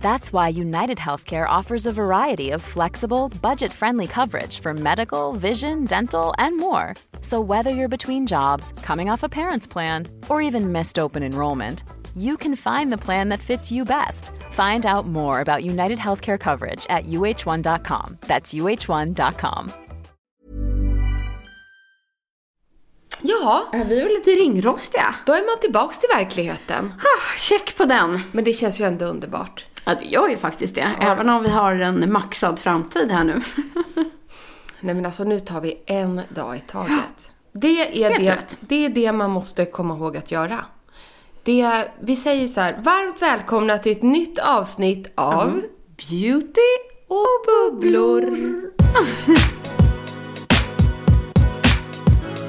That's why United Healthcare offers a variety of flexible, budget friendly coverage for medical, vision, dental, and more. So, whether you're between jobs, coming off a parent's plan, or even missed open enrollment, you can find the plan that fits you best. Find out more about United Healthcare coverage at uh1.com. That's uh1.com. Ja, Ja, vi är väl lite ringrostiga. då är man tillbaks till verkligheten. Ah, check på den. Men det känns ju ändå underbart. Ja, det gör ju faktiskt det. Även om vi har en maxad framtid här nu. Nej men alltså nu tar vi en dag i taget. Det är det, det är det man måste komma ihåg att göra. Det, vi säger så här, varmt välkomna till ett nytt avsnitt av Beauty och bubblor.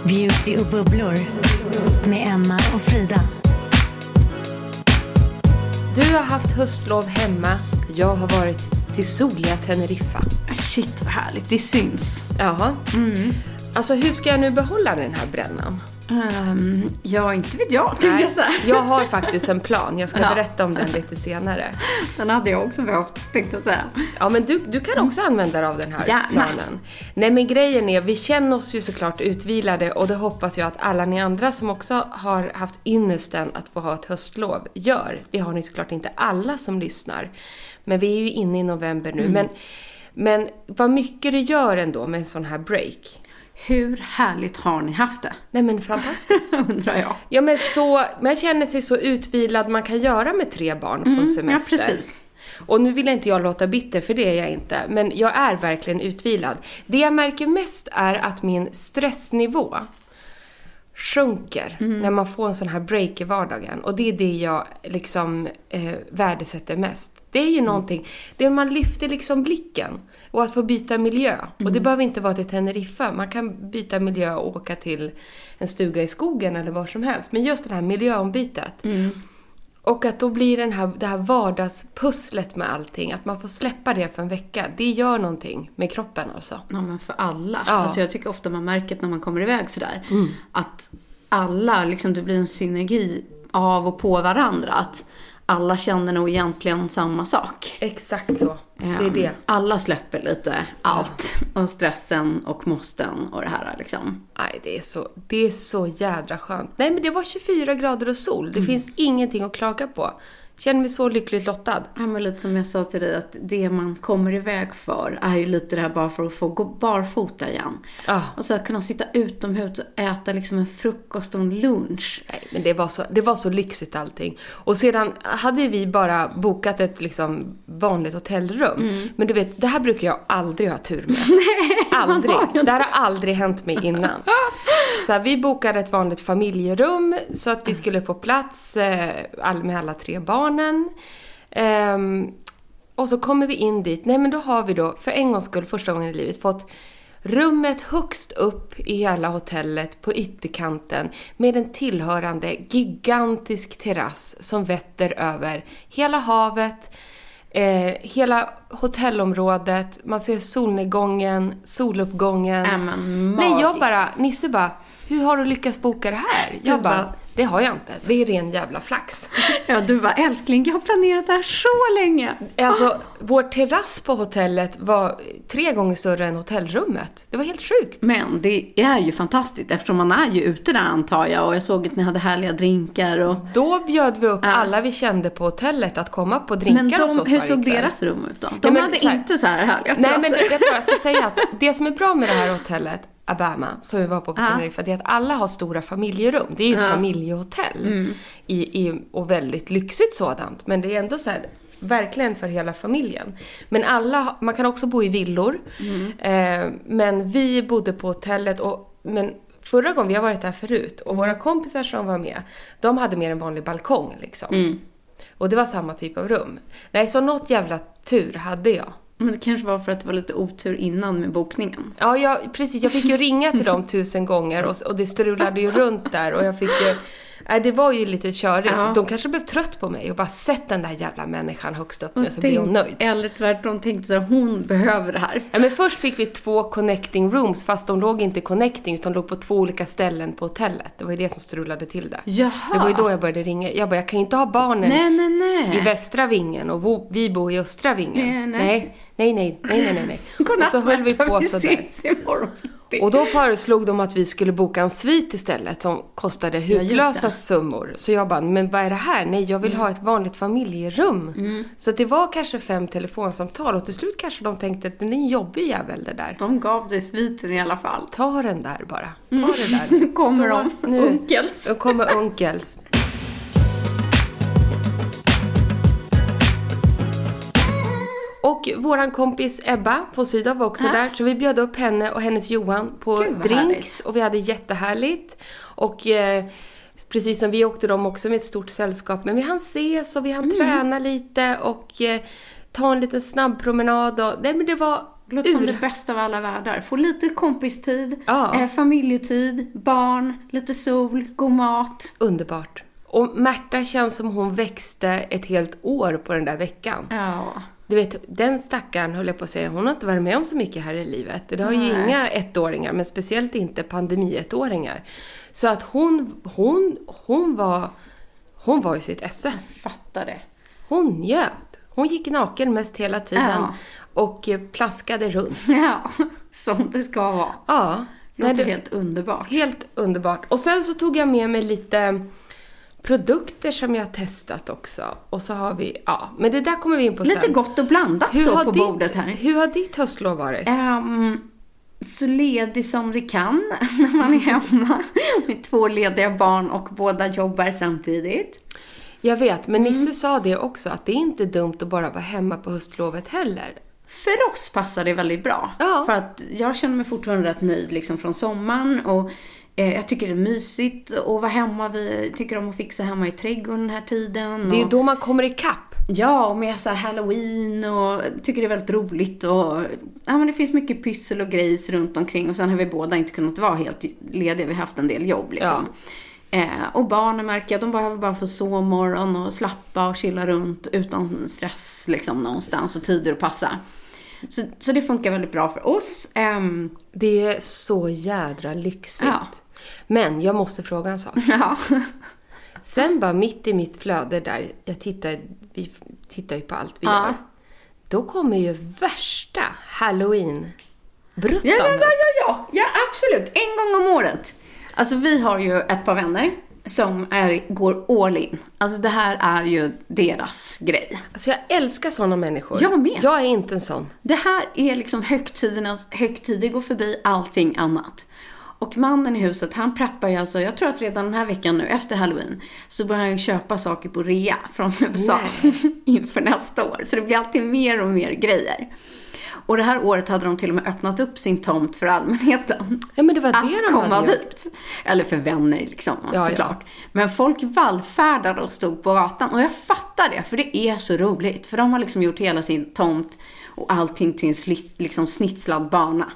Beauty och bubblor med Emma och Frida. Du har haft höstlov hemma, jag har varit till soliga Teneriffa. Ah, Shit vad härligt, det syns. Jaha. Alltså hur ska jag nu behålla den här brännan? Um, ja, inte vet jag tänkte jag säga. jag har faktiskt en plan. Jag ska Ja. berätta om den lite senare. Den hade jag också behövt tänkte jag säga. Ja, men du, du kan också använda dig av den här Gärna. planen. Nej, men grejen är, vi känner oss ju såklart utvilade och det hoppas jag att alla ni andra som också har haft ynnesten att få ha ett höstlov gör. Det har ni såklart inte alla som lyssnar. Men vi är ju inne i november nu. Men, men vad mycket det gör ändå med en sån här break. Hur härligt har ni haft det? Nej men fantastiskt. Undrar jag. Ja men så, man känner sig så utvilad man kan göra med tre barn på en Ja, semester. precis. Och nu vill inte jag låta bitter, för det är jag inte. Men jag är verkligen utvilad. Det jag märker mest är att min stressnivå sjunker när man får en sån här break i vardagen. Och det är det jag liksom eh, värdesätter mest. Det är ju någonting, det är man lyfter liksom blicken. Och att få byta miljö. Och det behöver inte vara till Teneriffa. Man kan byta miljö och åka till en stuga i skogen eller var som helst. Men just det här miljöombytet. Och att då blir den här, det här vardagspusslet med allting, att man får släppa det för en vecka, det gör någonting med kroppen alltså. Ja, men för alla. Ja. Alltså jag tycker ofta man märker när man kommer iväg sådär, att alla, liksom det blir en synergi av och på varandra. Att alla känner nog egentligen samma sak. Exakt så. Det är Ehm, det. Alla släpper lite allt. Och stressen och måsten och det här liksom. Nej, det är, så, det är så jädra skönt. Nej, men det var 24 grader och sol. Det finns ingenting att klaga på. Känner mig så lyckligt lottad. Ja, men lite som jag sa till dig, att det man kommer iväg för är ju lite det här bara för att få gå barfota igen. Ja. Och så kunna sitta utomhus och äta liksom en frukost och en lunch. Nej, men det var, så, det var så lyxigt allting. Och sedan hade vi bara bokat ett liksom vanligt hotellrum. Men du vet, det här brukar jag aldrig ha tur med. aldrig. har ju Det här har aldrig hänt mig innan. Så här, vi bokade ett vanligt familjerum så att vi skulle få plats eh, all, med alla tre barnen. Ehm, och så kommer vi in dit. Nej men då har vi då, för en gångs skull, första gången i livet, fått rummet högst upp i hela hotellet på ytterkanten med en tillhörande gigantisk terrass som vetter över hela havet, eh, hela hotellområdet, man ser solnedgången, soluppgången. Ja, men Nej, jag bara, Nisse bara, hur har du lyckats boka det här? Jag bara, Det har jag inte. Det är ren jävla flax. Ja, du bara älskling, jag har planerat det här så länge. Alltså, vår terrass på hotellet var tre gånger större än hotellrummet. Det var helt sjukt. Men det är ju fantastiskt eftersom man är ju ute där antar jag och jag såg att ni hade härliga drinkar och... Då bjöd vi upp alla vi kände på hotellet att komma på drinkar Men hos de, oss hur såg kväll. deras rum ut då? De men hade så här- inte så här härliga Nej men terrasser. du vad jag ska säga? Att det som är bra med det här hotellet, Abama, som vi var på på Ja. Teneriffa, det är att alla har stora familjerum. Det är ju ett familjehotell. Mm. I, i, och väldigt lyxigt sådant. Men det är ändå så här, verkligen för hela familjen. Men alla, man kan också bo i villor. Mm. Eh, men vi bodde på hotellet och, men förra gången, vi har varit där förut, och våra kompisar som var med, de hade mer en vanlig balkong liksom. Mm. Och det var samma typ av rum. Nej, så något jävla tur hade jag. Men det kanske var för att det var lite otur innan med bokningen. Ja, jag, precis. Jag fick ju ringa till dem tusen gånger och, och det strulade ju runt där och jag fick ju... Nej, det var ju lite körigt. Ja. De kanske blev trött på mig och bara sett den där jävla människan högst upp nu så blir hon nöjd. Eller tvärtom tänkte så här, hon behöver det här. Ja, men först fick vi två connecting rooms fast de låg inte connecting utan låg på två olika ställen på hotellet. Det var ju det som strulade till det. Jaha. Det var ju då jag började ringa. Jag bara, jag kan ju inte ha barnen Nej, nej, nej. i västra vingen och vi bor i östra vingen. Nej, nej. nej, nej, nej, nej, nej. Och så höll vi på vi sådär. ses imorgon. Och då föreslog de att vi skulle boka en svit istället som kostade hutlösa summor. Så jag bara, men vad är det här? Nej, jag vill ha ett vanligt familjerum. Mm. Så det var kanske fem telefonsamtal och till slut kanske de tänkte att det är en jobbig jävel det där. De gav dig sviten i alla fall. Ta den där bara. Ta det där. Nu Mm. kommer Så, de. Unkels. Nu kommer unkels. Och våran kompis Ebba von Sydow var också där, så vi bjöd upp henne och hennes Johan på drinks härligt. och vi hade jättehärligt. Och eh, precis som vi åkte de också med ett stort sällskap, men vi hann ses och vi Mm. hann träna lite och eh, ta en liten snabb promenad och nej men det var låter som det bästa av alla världar. Få lite kompistid, Ja. eh, familjetid, barn, lite sol, god mat. underbart. Och Märta känns som hon växte ett helt år på den där veckan. Ja. Du vet, den stackaren höll jag på att säga, hon har inte varit med om så mycket här i livet. Det har ju Nej. inga ettåringar, men speciellt inte pandemi-ettåringar. Så att hon, hon, hon var, hon var i sitt esse. Fattar det. Hon njöt. Hon gick naken mest hela tiden Ja. och plaskade runt. Ja, som det ska vara. Ja, låter nej, det- helt underbart. Helt underbart. Och sen så tog jag med mig lite produkter som jag har testat också. Och så har vi, ja, men det där kommer vi in på sen. Lite gott och blandat står på ditt, bordet här. Hur har ditt höstlov varit? Ehm, så ledig som det kan när man är hemma med två lediga barn och båda jobbar samtidigt. Jag vet, men Mm. Nisse sa det också, att det är inte dumt att bara vara hemma på höstlovet heller. För oss passar det väldigt bra. Ja. För att jag känner mig fortfarande rätt nöjd liksom från sommaren och jag tycker det är mysigt att vara hemma. Vi tycker om att fixa hemma i trädgården den här tiden. Det är då man kommer ikapp. Ja, och med så här halloween och tycker det är väldigt roligt och ja men det finns mycket pyssel och grejs runt omkring och sen har vi båda inte kunnat vara helt lediga. Vi har haft en del jobb liksom. Eh, och barnen märker jag, de behöver bara få sovmorgon och slappa och chilla runt utan stress liksom någonstans och tider att passa. Så, så det funkar väldigt bra för oss. Ehm, Det är så jädra lyxigt. Ja. Men jag måste fråga en sak. ja. Sen bara mitt i mitt flöde där, jag tittar, vi tittar ju på allt vi Ja. gör. Då kommer ju värsta halloween-bruttan Ja, ja, ja, ja, ja, ja, absolut. En gång om året. Alltså vi har ju ett par vänner som är, går all in. Alltså det här är ju deras grej. Alltså jag älskar sådana människor. Jag med. Jag är inte en sån. Det här är liksom högtidernas högtider går förbi allting annat. Och mannen i huset, han preppar ju alltså, jag tror att redan den här veckan nu, efter halloween, så börjar han köpa saker på rea från USA inför nästa år. Så det blir alltid mer och mer grejer. Och det här året hade de till och med öppnat upp sin tomt för allmänheten. Ja, men det var att det de komma hade dit. Eller för vänner liksom, Ja, såklart. Men folk vallfärdade och stod på gatan. Och jag fattar det, för det är så roligt. För de har liksom gjort hela sin tomt och allting till en slit, liksom snitslad bana.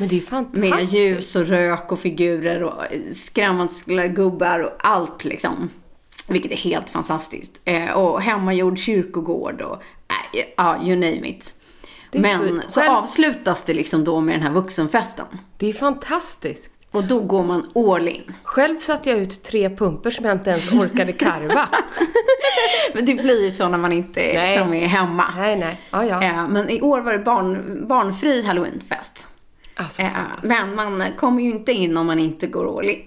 Men det är ju fantastiskt. Med ljus och rök och figurer och skrämselgubbar gubbar och allt liksom. Vilket är helt fantastiskt. Eh, och hemmagjord kyrkogård och äh, ja, you name it. Är Men så- så, avslutas det liksom då med den här vuxenfesten. Det är fantastiskt. Och då går man all in. Själv satte jag ut tre pumper som jag inte ens orkade karva. Men det blir ju så när man inte Nej. liksom är hemma. nej, nej. Ja, ja. Eh, Men i år var det barn, barnfri halloweenfest. Alltså, Eh, fantastiskt. Men man kommer ju inte in om man inte går all in.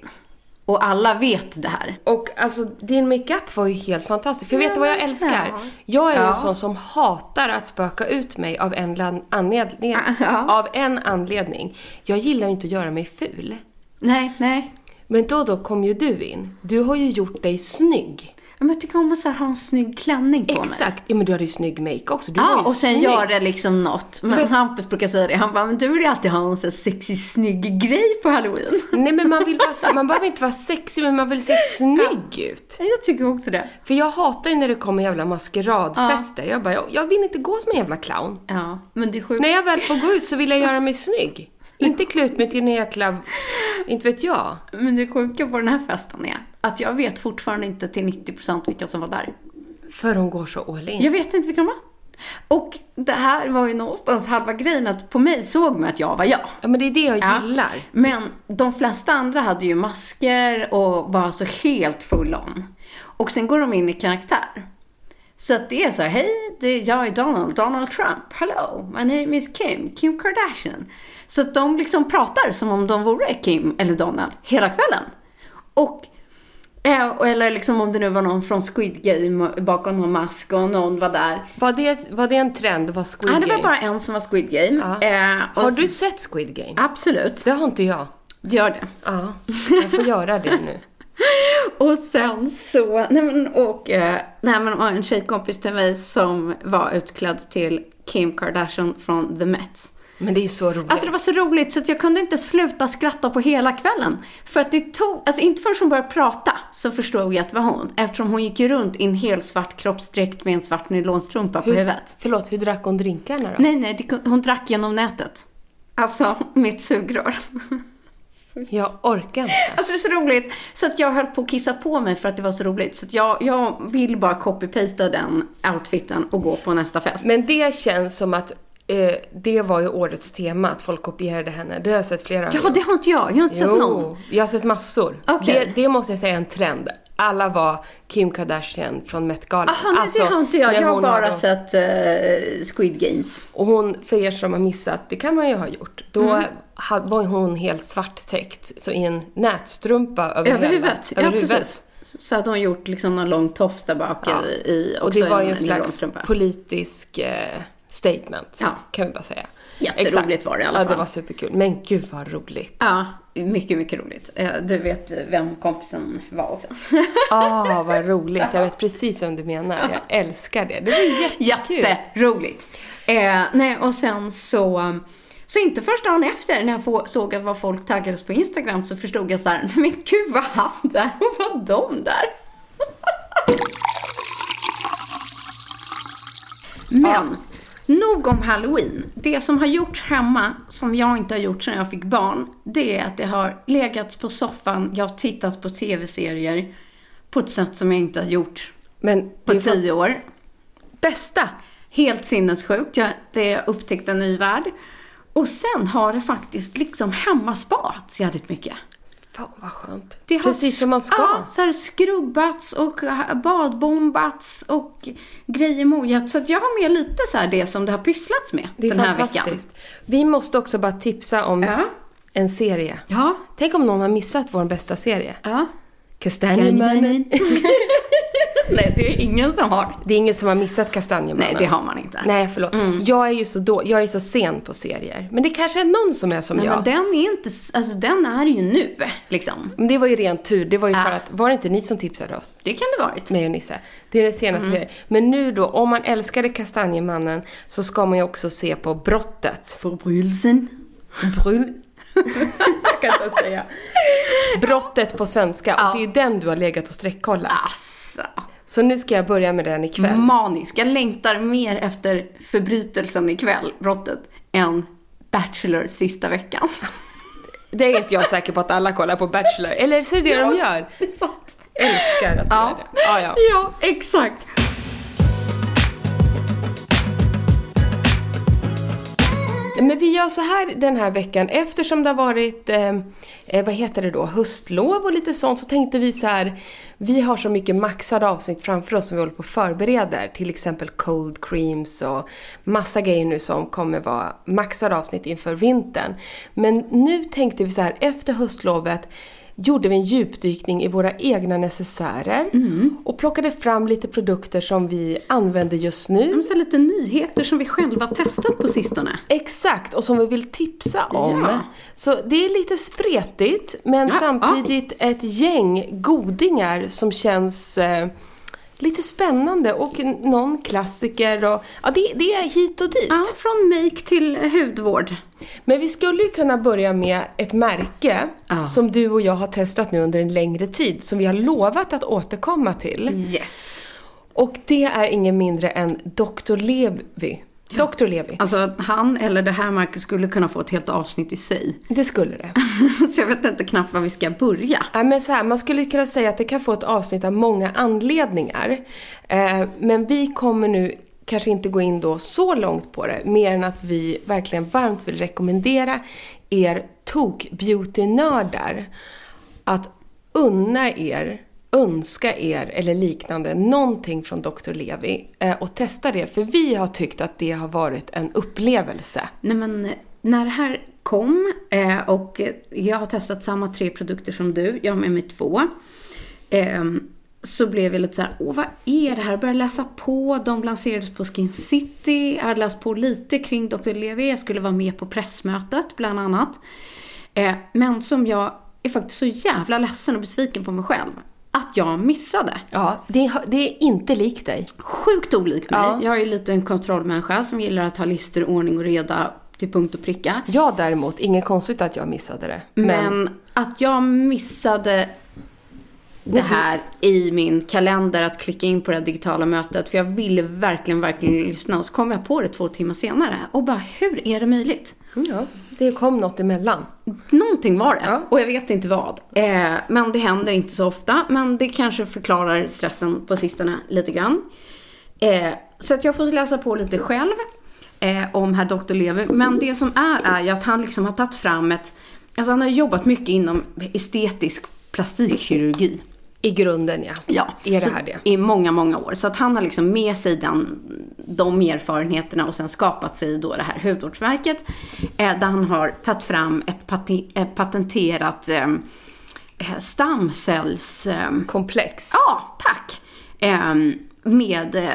Och alla vet det här. Och alltså din makeup var ju helt fantastisk. För Ja, vet du vad jag älskar? Jag är ju Ja. en sån som hatar att spöka ut mig av en, anledning, Ja. av en anledning. Jag gillar inte att göra mig ful. Nej, nej. Men då då kom ju du in. Du har ju gjort dig snygg. Men jag tycker om att så här, ha en snygg klänning på mig. Exakt. Ja men du hade ju snygg make också. Du Ja, och sen snygg. gör det liksom något. Men Hampus brukar säga det. Han bara, men du vill ju alltid ha en sån sexig, snygg grej på halloween. Nej men man, vill vara, man behöver inte vara sexig men man vill se snygg ut. Jag tycker också det. För jag hatar ju när det kommer jävla maskeradfester. Jag bara, jag, jag vill inte gå som en jävla clown. Ja, men det är sjukt. När jag väl får gå ut så vill jag göra mig snygg. Inte klä ut mig till en jäkla... Inte vet jag. Men det sjuka på den här festen är att jag vet fortfarande inte till 90% vilka som var där. För hon går så all in. Jag vet inte vilka de var. Och det här var ju någonstans halva grejen att på mig såg man att jag var jag. Ja men det är det jag Ja. gillar. Men de flesta andra hade ju masker och var så helt full on. Och sen går de in i karaktär. Så att det är så här, hej, det är jag är Donald, Donald Trump, hello, my name is Kim, Kim Kardashian. Så att de liksom pratar som om de vore Kim eller Donald hela kvällen. Och, eller liksom om det nu var någon från Squid Game bakom någon mask och någon var där. Var det, var det en trend? Var Squid Ja, det var Game? bara en som var Squid Game. Ja. Eh, Har så- du sett Squid Game? Absolut, Det har inte jag. gör det. Ja, jag får göra det nu. Och sen så, nej men, och, eh, nej men och en tjejkompis till mig som var utklädd till Kim Kardashian från The Met. Men det är så roligt. Alltså det var så roligt så att jag kunde inte sluta skratta på hela kvällen. För att det tog, alltså inte förrän hon började prata så förstod jag att det var hon. Eftersom hon gick ju runt i en hel svart kroppsdräkt med en svart nylonstrumpa på hur, huvudet. förlåt, hur drack hon drinkarna då? Nej, nej, det, hon drack genom nätet. Alltså, med ett sugrör. Jag orkar inte. Alltså det är så roligt. Så att jag höll på att kissa på mig för att det var så roligt. Så att jag, jag vill bara copy-pasta den outfiten och gå på nästa fest. Men det känns som att eh, det var ju årets tema, att folk kopierade henne. Det har jag sett flera Ja, gånger. det har inte jag. Jag har inte sett någon. jag har sett massor. Okej. Det, det måste jag säga är en trend. Alla var Kim Kardashian från Met-galan. Aha, nej, Alltså, det har inte jag. Jag har bara då- sett eh, Squid Games. Och hon, för er som har missat, det kan man ju ha gjort. Då Mm. var hon helt svarttäckt, så i en nätstrumpa över, Över huvudet. över ja, huvudet. precis. Så hade hon gjort liksom någon lång tofs där bak Ja. i, i Och det var ju en en slags politisk eh, statement, Ja. kan vi bara säga. Jätteroligt Exakt. var det i alla Ja, det fall. var superkul. Men gud vad roligt. Ja, mycket, mycket roligt. Eh, Du vet vem kompisen var också. Ah, vad roligt. Jag vet precis vad du menar. Jag älskar det. Det var jättekul. Jätteroligt. Eh, nej, och sen så... Så inte första dagen efter när jag såg vad folk taggades på Instagram så förstod jag så här, men gud vad han där och vad de där. Men, nog om halloween. Det som har gjorts hemma, som jag inte har gjort sedan jag fick barn, det är att det har legat på soffan, jag har tittat på tv-serier på ett sätt som jag inte har gjort Men på tio år. bästa. Helt sinnessjukt. Jag, det upptäckte en ny värld. Och sen har det faktiskt liksom hemmaspats jävligt mycket. Fan vad skönt. Det har precis som man ska. Ja, så här skrubbats och badbombats och grejer mojat. Så att jag har med lite så det som det har pysslats med det är den här fantastiskt. veckan. Vi måste också bara tipsa om Ja. en serie. Ja. Tänk om någon har missat vår bästa serie. Ja. Kastanjemannen. Nej, det är ingen som har. Det är ingen som har missat Kastanjemannen. Nej, det har man inte. Nej, förlåt. Jag är ju så, då, jag är så sen på serier. Men det kanske är någon som är som Nej, jag. men den är inte, alltså den är ju nu, liksom. Men det var ju ren tur. Det var ju Ja. för att, var det inte ni som tipsade oss? Det kan det varit. Mig och Nisse. Det är den senaste serien. Men nu då, om man älskade Kastanjemannen så ska man ju också se på Brottet. Förbrytelsen. Bryll. jag kan inte säga. Brottet på svenska. Ja. Och det är den du har legat och sträckkollat. Asså. Så nu ska jag börja med den ikväll. Manisk. Jag längtar mer efter förbrytelsen ikväll, brottet, än Bachelor sista veckan. Det är inte jag säker på att alla kollar på Bachelor. Eller så är det det de gör. Det är sant. Älskar att Ja. göra det. Ja, ja. Ja, exakt. Men vi gör så här den här veckan. Eftersom det har varit, eh, eh, vad heter det då, höstlov och lite sånt så tänkte vi så här. Vi har så mycket maxade avsnitt framför oss som vi håller på och förbereder. Till exempel cold creams och massa grejer nu som kommer vara maxade avsnitt inför vintern. Men nu tänkte vi så här, efter höstlovet gjorde vi en djupdykning i våra egna necessärer och plockade fram lite produkter som vi använder just nu. Så lite nyheter som vi själva testat på sistone. Exakt, och som vi vill tipsa om. Ja. Så det är lite spretigt, men Ja, samtidigt ett gäng godingar som känns eh, lite spännande och någon klassiker och ja, det, det är hit och dit. Ja, från make till hudvård. Men vi skulle ju kunna börja med ett märke Ja. som du och jag har testat nu under en längre tid, som vi har lovat att återkomma till. Yes. Och det är ingen mindre än Dr. Levi. Dr. Levi. Alltså han eller det här märket skulle kunna få ett helt avsnitt i sig. Det skulle det. Så jag vet inte knappt var vi ska börja. Ja, men så här, man skulle kunna säga att det kan få ett avsnitt av många anledningar. Eh, men vi kommer nu kanske inte gå in då så långt på det, mer än att vi verkligen varmt vill rekommendera er tok-beauty-nördar att unna er, önska er eller liknande någonting från Dr. Levi eh, och testa det, för vi har tyckt att det har varit en upplevelse. Nej men eh, när det här kom eh, och eh, jag har testat samma tre produkter som du, jag har med mig två. Eh, så blev jag lite såhär, åh vad är det här? Jag började läsa på, de lanserades på Skin City, jag hade läst på lite kring Dr. Levi, jag skulle vara med på pressmötet bland annat. Eh, men som jag är faktiskt så jävla ledsen och besviken på mig själv, att jag missade. Ja, det, det är inte likt dig. Sjukt olik mig. Ja. Jag är ju lite en kontrollmänniska som gillar att ha listor, ordning och reda till punkt och pricka. Jag däremot, inget konstigt att jag missade det. Men, att jag missade det här i min kalender att klicka in på det digitala mötet. För jag ville verkligen, verkligen lyssna. Och så kom jag på det två timmar senare. Och bara, hur är det möjligt? Ja, det kom något emellan. Någonting var det. Ja. Och jag vet inte vad. Eh, men det händer inte så ofta. Men det kanske förklarar stressen på sistone lite grann. Eh, så att jag fått läsa på lite själv eh, om herr Dr. Levi. Men det som är, är ju att han liksom har tagit fram ett... Alltså han har jobbat mycket inom estetisk plastikkirurgi. I grunden, ja. Ja, Är det här det? I många, många år. Så att han har liksom med sig den, de erfarenheterna och sen skapat sig då det här hudvårdsverket. Eh, där han har tagit fram ett pati- eh, patenterat eh, eh, stamcells... Eh, Komplex. ja, tack! Eh, med... Eh,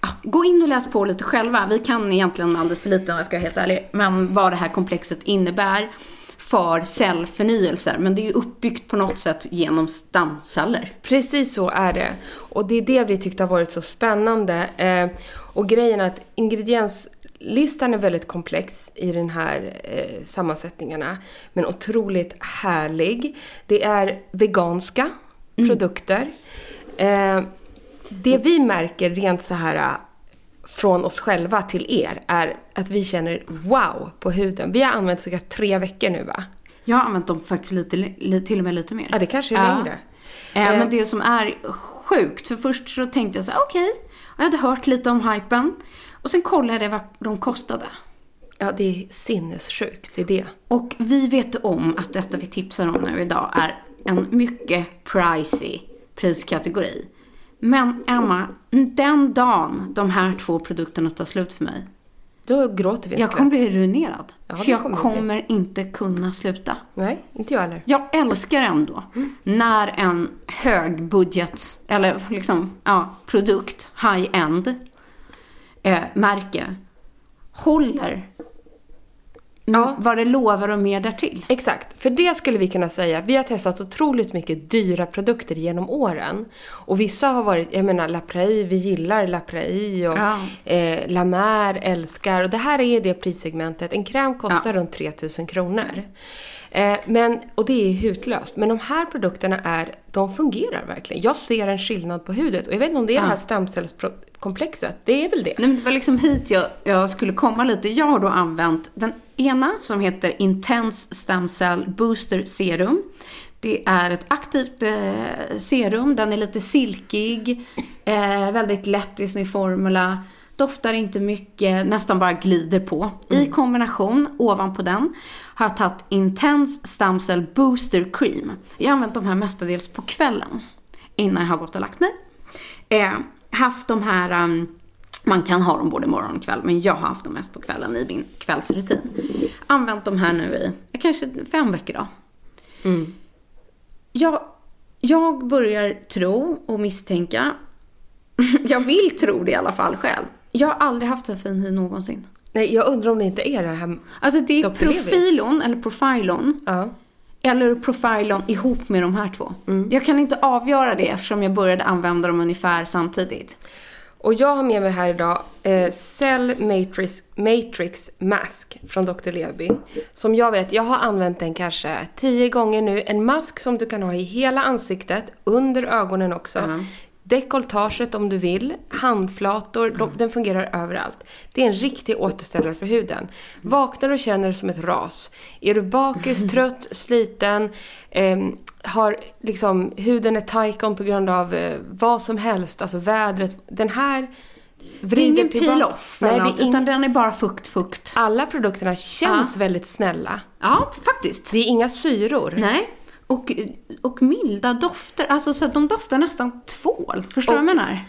ja, gå in och läs på lite själva. Vi kan egentligen alldeles för lite om jag ska vara helt ärlig. Men vad det här komplexet innebär för cellförnyelser. Men det är ju uppbyggt på något sätt genom stamceller. Precis så är det. Och det är det vi tyckte har varit så spännande. Eh, och grejen är att ingredienslistan är väldigt komplex i den här eh, sammansättningarna. Men otroligt härlig. Det är veganska produkter. Eh, det vi märker rent så här från oss själva till er är att vi känner wow på huden. Vi har använt cirka tre veckor nu va? Jag har använt dem faktiskt lite, li, till och med lite mer. Ja, det kanske är längre. Eh, Eh. Men det som är sjukt, för först så tänkte jag så okej, och jag hade hört lite om hypen. Och sen kollade jag vad de kostade. Ja, det är sinnessjukt. Det är det. Och vi vet om att detta vi tipsar om nu idag är en mycket pricey priskategori. Men Emma, den dagen de här två produkterna tar slut för mig, Då gråter vi jag kommer bli ruinerad. Ja, för jag kommer kommer, inte kunna sluta. Nej, inte jag heller. Jag älskar ändå när en högbudget, eller liksom, ja, produkt, high-end, eh, märke, håller Ja. vad det lovar och mer därtill. Exakt, för det skulle vi kunna säga. Vi har testat otroligt mycket dyra produkter genom åren. Och vissa har varit, jag menar La Prairie, vi gillar La Prairie och Ja. eh, La Mer älskar. Och det här är det prissegmentet. En kräm kostar Ja. runt 3000 kronor. Eh, men, och det är hutlöst. Men de här produkterna är, de fungerar verkligen. Jag ser en skillnad på huden. Och jag vet inte om det är det här stamcellskomplexet. Det är väl det. Nej, men det var liksom hit jag, jag skulle komma lite. Jag har då använt den ena som heter Intense Stem Cell Booster Serum. Det är ett aktivt eh, serum, den är lite silkig, eh, väldigt lätt i sin formula. doftar inte mycket, nästan bara glider på. I kombination, ovanpå den, har jag tagit Intense Stem Cell Booster Cream. Jag har använt de här mestadels på kvällen, innan jag har gått och lagt mig. Eh, haft de här, um, man kan ha dem både morgon och kväll, men jag har haft dem mest på kvällen i min kvällsrutin. Använt de här nu i kanske fem veckor då. Jag, jag börjar tro och misstänka, jag vill tro det i alla fall själv. Jag har aldrig haft så fin hy någonsin. Nej, jag undrar om det inte är det här... Alltså det är. Profilon, eller Profilon, Ja. eller Profilon ihop med de här två. Jag kan inte avgöra det eftersom jag började använda dem ungefär samtidigt. Och jag har med mig här idag eh, Cell Matrix, Matrix Mask från Dr. Levi. Som jag vet, jag har använt den kanske tio gånger nu. En mask som du kan ha i hela ansiktet, under ögonen också. Dekolletaget om du vill, handflator, de, den fungerar överallt. Det är en riktig återställare för huden. Vaknar och känner som ett ras. Är du bakis, trött, sliten, ehm, har liksom huden är tajkon på grund av eh, vad som helst, alltså vädret. Den här vrider ingen tillbaka. peel-off Nej, eller det något, är ing- utan den är bara fukt-fukt. Alla produkterna känns väldigt snälla. Ja, faktiskt. Det är inga syror. Nej. Och, och milda dofter. Alltså så att de doftar nästan tvål. Förstår du vad jag menar?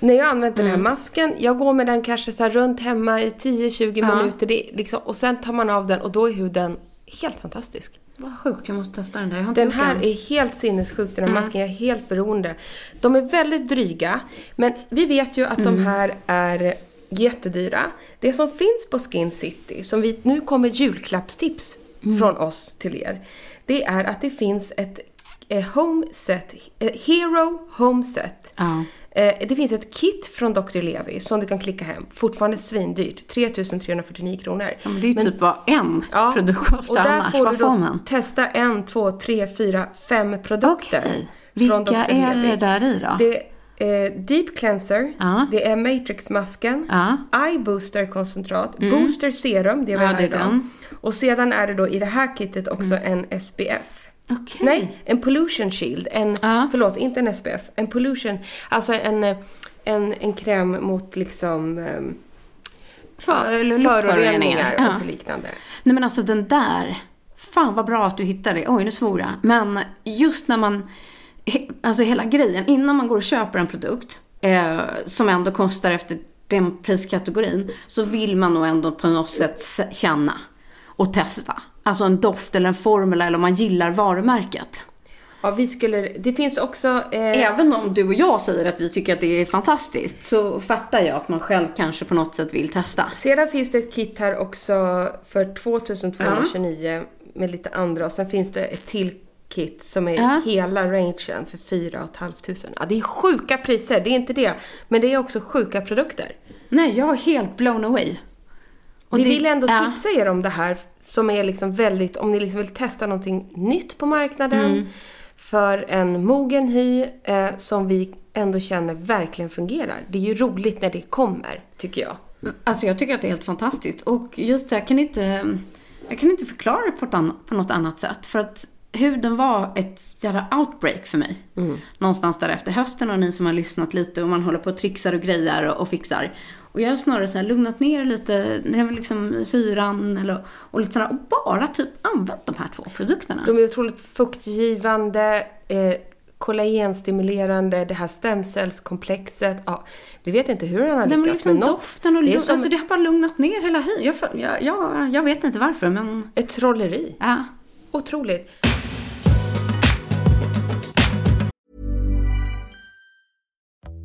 När jag använt den här Mm. masken, jag går med den kanske så runt hemma i 10-20 Ja. minuter. Det liksom, och sen tar man av den och då är huden helt fantastisk. Vad sjukt, jag måste testa den där. Jag har Den här den. är helt sinnessjuk, den här Mm. masken. Jag är helt beroende. De är väldigt dryga, men vi vet ju att Mm. de här är jättedyra. Det som finns på Skin City, som vi nu kommer julklappstips Mm. från oss till er, det är att det finns ett eh, home set, eh, Hero Home Set. Ja. Eh, Det finns ett kit från Dr. Levi som du kan klicka hem. Fortfarande svindyrt. 3349 kronor. Ja, men det är ju typ vad en Ja, produkt och kostar där annars. får Vad du får man? testa en, två, tre, fyra, fem produkter. Från Vilka Dr. är Levi. det där i då? Det är Deep Cleanser, Ja. det är Matrix-masken, Ja. Eye Booster koncentrat, Booster Serum, det vi Ja, har det idag. den. Och sedan är det då i det här kittet också en SPF. Okej. Nej, en pollution shield. En, Ja. Förlåt, inte en SPF. En pollution, alltså en, en, en kräm mot liksom ehm, För, föroreningar luftföroreningar. och Ja. så liknande. Nej men alltså den där. Fan vad bra att du hittade det. Oj nu svor jag. Men just när man, alltså hela grejen, innan man går och köper en produkt eh, som ändå kostar efter den priskategorin så vill man nog ändå på något sätt känna och testa. Alltså en doft eller en formel eller om man gillar varumärket. Ja, vi skulle, det finns också... Eh, Även om du och jag säger att vi tycker att det är fantastiskt så fattar jag att man själv kanske på något sätt vill testa. Sedan finns det ett kit här också för 2229 med lite andra och sen finns det ett till kit som är Ja. hela rangen för 4 500. Ja, det är sjuka priser, det är inte det. Men det är också sjuka produkter. Nej, jag är helt blown away. Och vi det- vill ändå ja. tipsa er om det här som är liksom väldigt, om ni liksom vill testa någonting nytt på marknaden Mm. för en mogen hy eh, som vi ändå känner verkligen fungerar. Det är ju roligt när det kommer, tycker jag. Alltså jag tycker att det är helt fantastiskt. Och just det, jag kan inte, jag kan inte förklara det på, annat, på något annat sätt. För att huden var ett jävla outbreak för mig. Någonstans där efter hösten och ni som har lyssnat lite och man håller på och trixar och grejar och, och fixar. Och jag har snarare så här lugnat ner lite, liksom syran eller, och lite sådär, och bara typ använt de här två produkterna. De är otroligt fuktgivande, eh, kollagenstimulerande, det här stemcellskomplexet. Ja, vi vet inte hur han har men lyckats liksom något. doften och det som alltså det har bara lugnat ner hela hyn. Jag, jag, jag, jag vet inte varför men, ett trolleri. ja. Otroligt.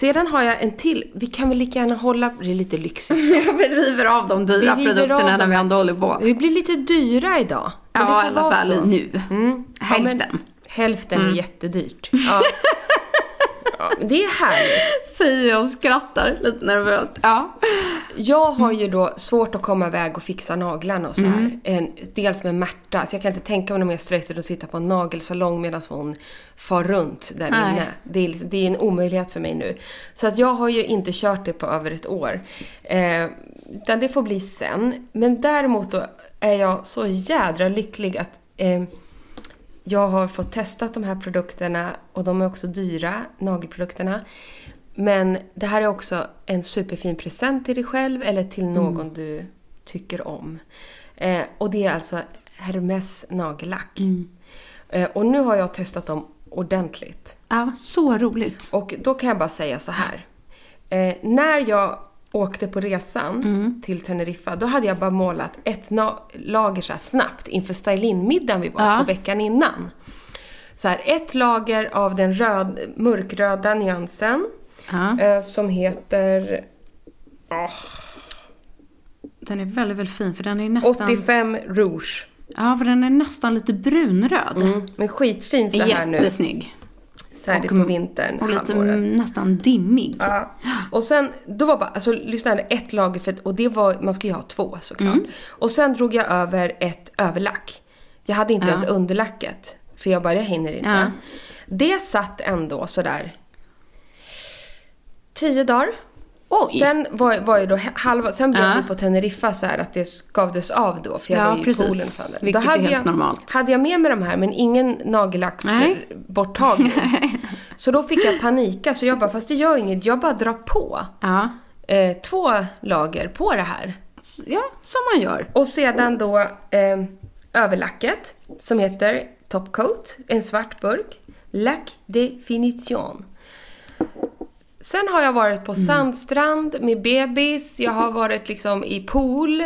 Sedan har jag en till. Vi kan väl lika gärna hålla... Det är lite lyxigt. vi river av de dyra Vi produkterna när vi ändå håller på. Vi blir lite dyra idag. Men Ja, i alla fall så. nu. Mm. Ja, Hälften. men hälften är jättedyrt. Ja. Ja, det är härligt. Säger jag och skrattar lite nervöst. Ja. Jag har ju då svårt att komma iväg och fixa naglarna och så här. Mm. Dels med Märta, så jag kan inte tänka mig något mer stressigt att sitta på en nagelsalong medan hon far runt där Nej. inne. Det är, liksom- det är en omöjlighet för mig nu. Så att jag har ju inte kört det på över ett år. Eh, utan det får bli sen. Men däremot då är jag så jädra lycklig att eh, jag har fått testat de här produkterna och de är också dyra, nagelprodukterna. Men det här är också en superfin present till dig själv eller till någon du tycker om. Eh, och det är alltså Hermes nagellack. Eh, och nu har jag testat dem ordentligt. ja, så roligt. Och då kan jag bara säga så här. Eh, när jag åkte på resan Mm. till Teneriffa, då hade jag bara målat ett lager så snabbt inför stylinmiddagen vi var Ja. på veckan innan. Så här, ett lager av den röd, mörkröda nyansen Ja. eh, som heter Den är väldigt, väldigt fin för den är nästan... 85 Rouge. Ja, för den är nästan lite brunröd. Mm. Men skitfin så här nu. Jättesnygg. Så här Och- på vintern. Och lite halvåret. nästan dimmig. Ja. Och sen, då var bara, alltså lyssna här, ett lager för, och det var, man ska ju ha två såklart. Mm. Och sen drog jag över ett överlack. Jag hade inte Ja. ens underlacket. För jag bara, jag hinner inte. Ja. Det satt ändå sådär tio dagar. Oj. Sen var, var ju då halva, sen blev Ja. det på Teneriffa så här att det skavdes av då för jag Ja, var ju i precis. poolen. och fan där. Vilket då är helt jag, normalt. hade jag med mig de här men ingen nagellacksborttagning. så då fick jag panika så jag bara, fast det gör inget, jag bara drar på Ja. eh, två lager på det här. ja, som man gör. Och sedan då eh, överlacket som heter Top Coat, en svart burk. Lac Definition. Sen har jag varit på sandstrand med bebis, jag har varit liksom i pool.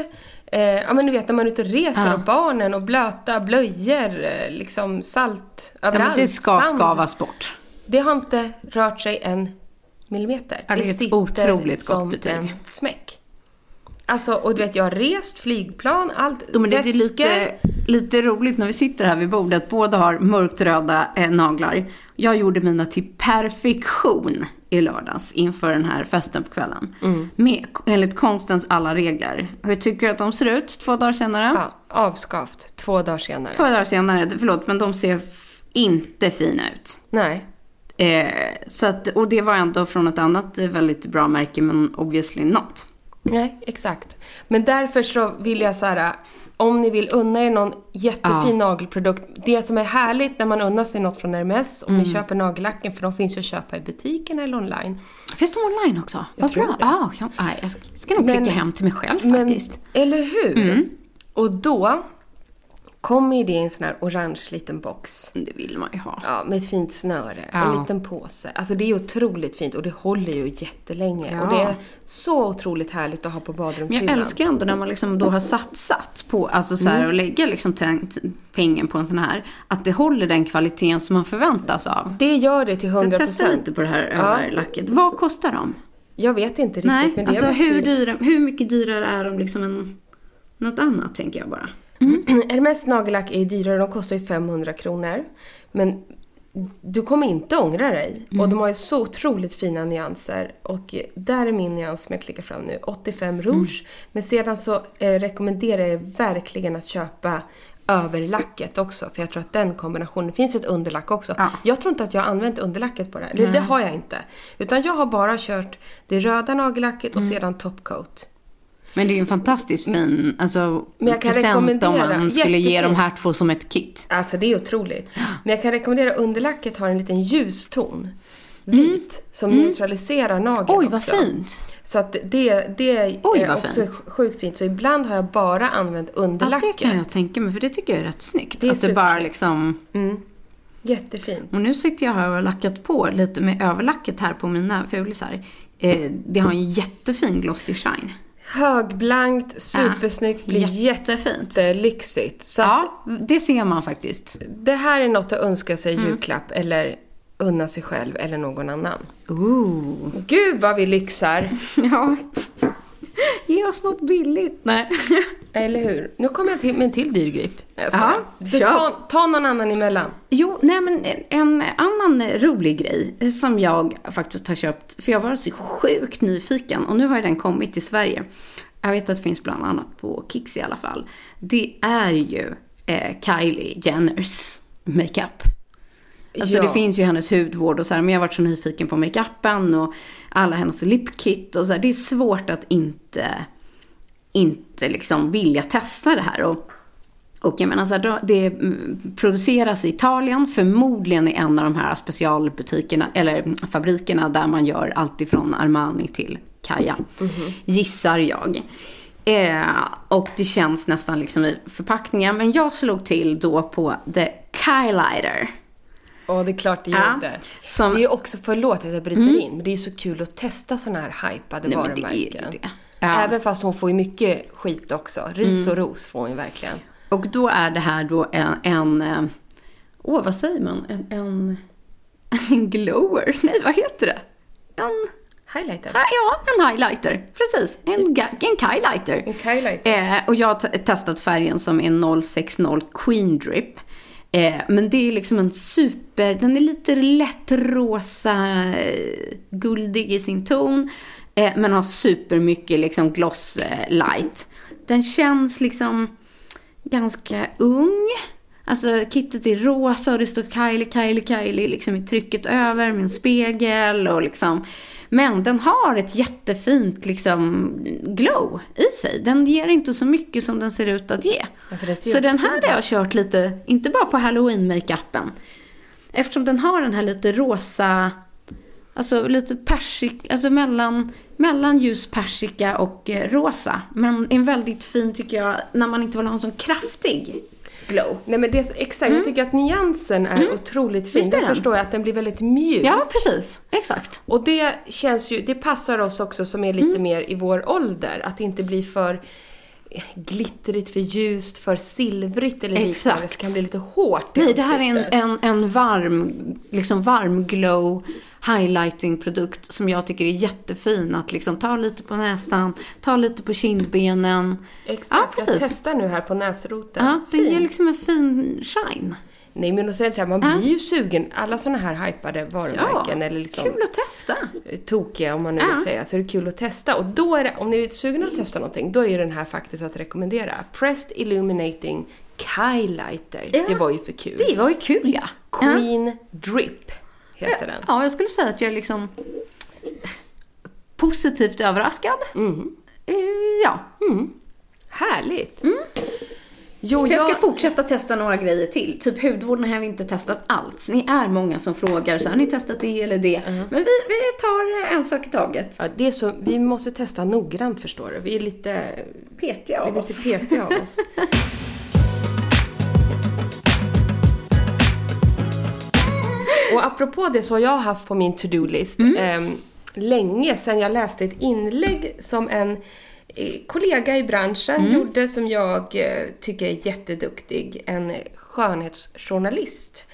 Eh, ja men du vet när man är ute och reser Ja. och barnen och blöta blöjor, eh, liksom salt Ja, överallt. men det ska sand. skavas bort. Det har inte rört sig en millimeter. Ja, det är ett otroligt gott som betyg. en smäck. Alltså, och du vet, jag har rest, flygplan, allt. Jo, men det är väskor. lite, lite roligt när vi sitter här vid bordet. Båda har mörkt röda eh, naglar. Jag gjorde mina till perfektion i lördags inför den här festen på kvällen. Mm. Med, enligt konstens alla regler. Hur tycker du att de ser ut två dagar senare? Ja, avskavt. Två dagar senare. Två dagar senare, förlåt, men de ser inte fina ut. Nej. Eh, så att, och det var ändå från ett annat eh, väldigt bra märke, men obviously not. Nej, exakt. Men därför så vill jag så här, om ni vill unna er någon jättefin Ja. nagelprodukt. Det som är härligt när man unnar sig något från Hermes, om Mm. ni köper nagellacken, för de finns ju att köpa i butiken eller online. Finns de online också? Vad tror bra. Ah, ja, nej, jag ska, nog Men- klicka hem till mig själv Men, faktiskt. eller hur? Mm. Och då kommer det i en sån här orange liten box. Det vill man ju ha. Ja, med ett fint snöre. Ja. En liten påse. Alltså det är otroligt fint och det håller ju jättelänge. Ja. Och det är så otroligt härligt att ha på Men jag badrumshyllan. älskar ändå när man liksom då har satsat på, alltså så här, Mm. och lägga liksom pengen på en sån här, att det håller den kvaliteten som man förväntas av. Det gör det till 100%. Jag testar lite på det här Ja. överlacket. Vad kostar de? Jag vet inte riktigt. Nej, men det alltså hur, dyra, hur mycket dyrare är de liksom än något annat tänker jag bara. Hermes nagellack är dyrare, de kostar ju 500 kronor. Men du kommer inte ångra dig. Mm. Och de har ju så otroligt fina nyanser. Och där är min nyans som jag klickar fram nu, 85 rouge. Mm. Men sedan så eh, rekommenderar jag er verkligen att köpa överlacket också. För jag tror att den kombinationen, det finns ett underlack också. Ja. Jag tror inte att jag har använt underlacket på det här. Eller det har jag inte. Utan jag har bara kört det röda nagellacket Mm. och sedan topcoat. Men det är ju en fantastiskt fin alltså, Men jag kan present om rekommendera- man skulle ge de här två som ett kit. Alltså det är otroligt. Men jag kan rekommendera underlacket har en liten ljuston. Vit som neutraliserar nageln Mm. Oj, vad också. fint. Så att det, det Oj, är också fint. sjukt fint. Så ibland har jag bara använt Ja, underlacket. det kan jag tänka mig, för det tycker jag är rätt snyggt. Det är att det bara liksom... Jättefint. Och nu sitter jag här och har lackat på lite med överlacket här på mina fulisar. Eh, det har en jättefin glossy shine. Högblankt, supersnyggt, blir jättefint. jättelyxigt. Så Ja, det ser man faktiskt. det här är något att önska sig Mm. julklapp eller unna sig själv eller någon annan. Ooh. Gud vad vi lyxar! Ja. Ge oss något billigt. Nej. Eller hur? Nu kommer jag till med en till dyrgrip. Nej, jag Ja. Du, ta, ta någon annan emellan. Jo, nej men en annan rolig grej som jag faktiskt har köpt, för jag var så sjukt nyfiken och nu har den kommit till Sverige. Jag vet att det finns bland annat på Kicks i alla fall. Det är ju eh, Kylie Jenners makeup. Alltså Ja. det finns ju hennes hudvård och så här, men jag har varit så nyfiken på makeupen och alla hennes lipkit och så här. Det är svårt att inte, inte liksom vilja testa det här. Och, och jag menar så här, det mm, produceras i Italien, förmodligen i en av de här specialbutikerna, eller mm, fabrikerna där man gör allt ifrån Armani till Kaja. Gissar jag. Eh, och det känns nästan liksom i förpackningen. Men jag slog till då på The Kylighter. Åh, det är klart det Ja, gjorde. som- Mm. Det är också, förlåt att jag bryter in, men det är så kul att testa sådana här hypade Nej, men det är varumärken. det. Ja. Mm. Även fast hon får ju mycket skit också. Ris och ros får hon ju verkligen. Och då är det här då en, en eh, åh vad säger man, en, en, en glower, nej vad heter det? En, Highlighter. ja, ja, en highlighter, precis, en, en kylighter. En kylighter. Eh, och jag har testat färgen som är 060 Queen Drip. Eh, men det är liksom en super, den är lite lätt rosa, eh, guldig i sin ton. Eh, men har supermycket liksom gloss eh, light. Den känns liksom ganska ung. Alltså kittet är rosa och det står Kylie, Kylie, Kylie liksom i trycket över med en spegel och liksom. Men den har ett jättefint liksom glow i sig. Den ger inte så mycket som den ser ut att ge. Ja, Så den här har jag kört lite, inte bara på halloween-makeupen. Eftersom den har den här lite rosa, alltså lite persik, alltså mellan, mellan ljus persika och eh, rosa. Men en väldigt fin tycker jag, när man inte vill ha en sån kraftig glow. Nej men det exakt, jag tycker att nyansen är otroligt fin. Mm. Visst är Där förstår jag att den blir väldigt mjuk. Ja, precis. Exakt. Och det känns ju, det passar oss också som är Mm. lite mer i vår ålder. Att det inte blir för glittrigt, för ljust, för silvrigt eller liknande. Exakt. Så kan det bli lite hårt Nej, det här är en, en, en varm, liksom varm glow highlighting-produkt som jag tycker är jättefin att liksom ta lite på näsan, ta lite på kindbenen. Exakt, Ja, jag precis. testar nu här på näsroten. Ja, det ger liksom en fin shine. Nej men och sen, jag, man Ja. blir ju sugen. Alla såna här hypade varumärken eller liksom kul att testa. tokiga om man nu Ja. vill säga, så är det kul att testa. Och då är det, om ni är sugna att testa någonting, då är den här faktiskt att rekommendera. Pressed Illuminating Kylighter. Ja. Det var ju för kul. Det var ju kul ja. Queen Drip heter den. Ja, jag skulle säga att jag är liksom positivt överraskad. Mm. Eh, Ja. Härligt! Mm. Jo, Så jag ska jag, fortsätta testa några grejer till. Typ hudvården har vi inte testat alls. Ni är många som frågar, så har ni testat det eller det? Uh-huh. Men vi, vi tar en sak i taget. ja, det är så, vi måste testa noggrant förstår du. Vi är lite, Petiga av oss. lite petiga av oss. Och apropå det så har jag haft på min to-do-list eh, länge sedan jag läste ett inlägg som en eh, kollega i branschen gjorde som jag eh, tycker är jätteduktig. En skönhetsjournalist.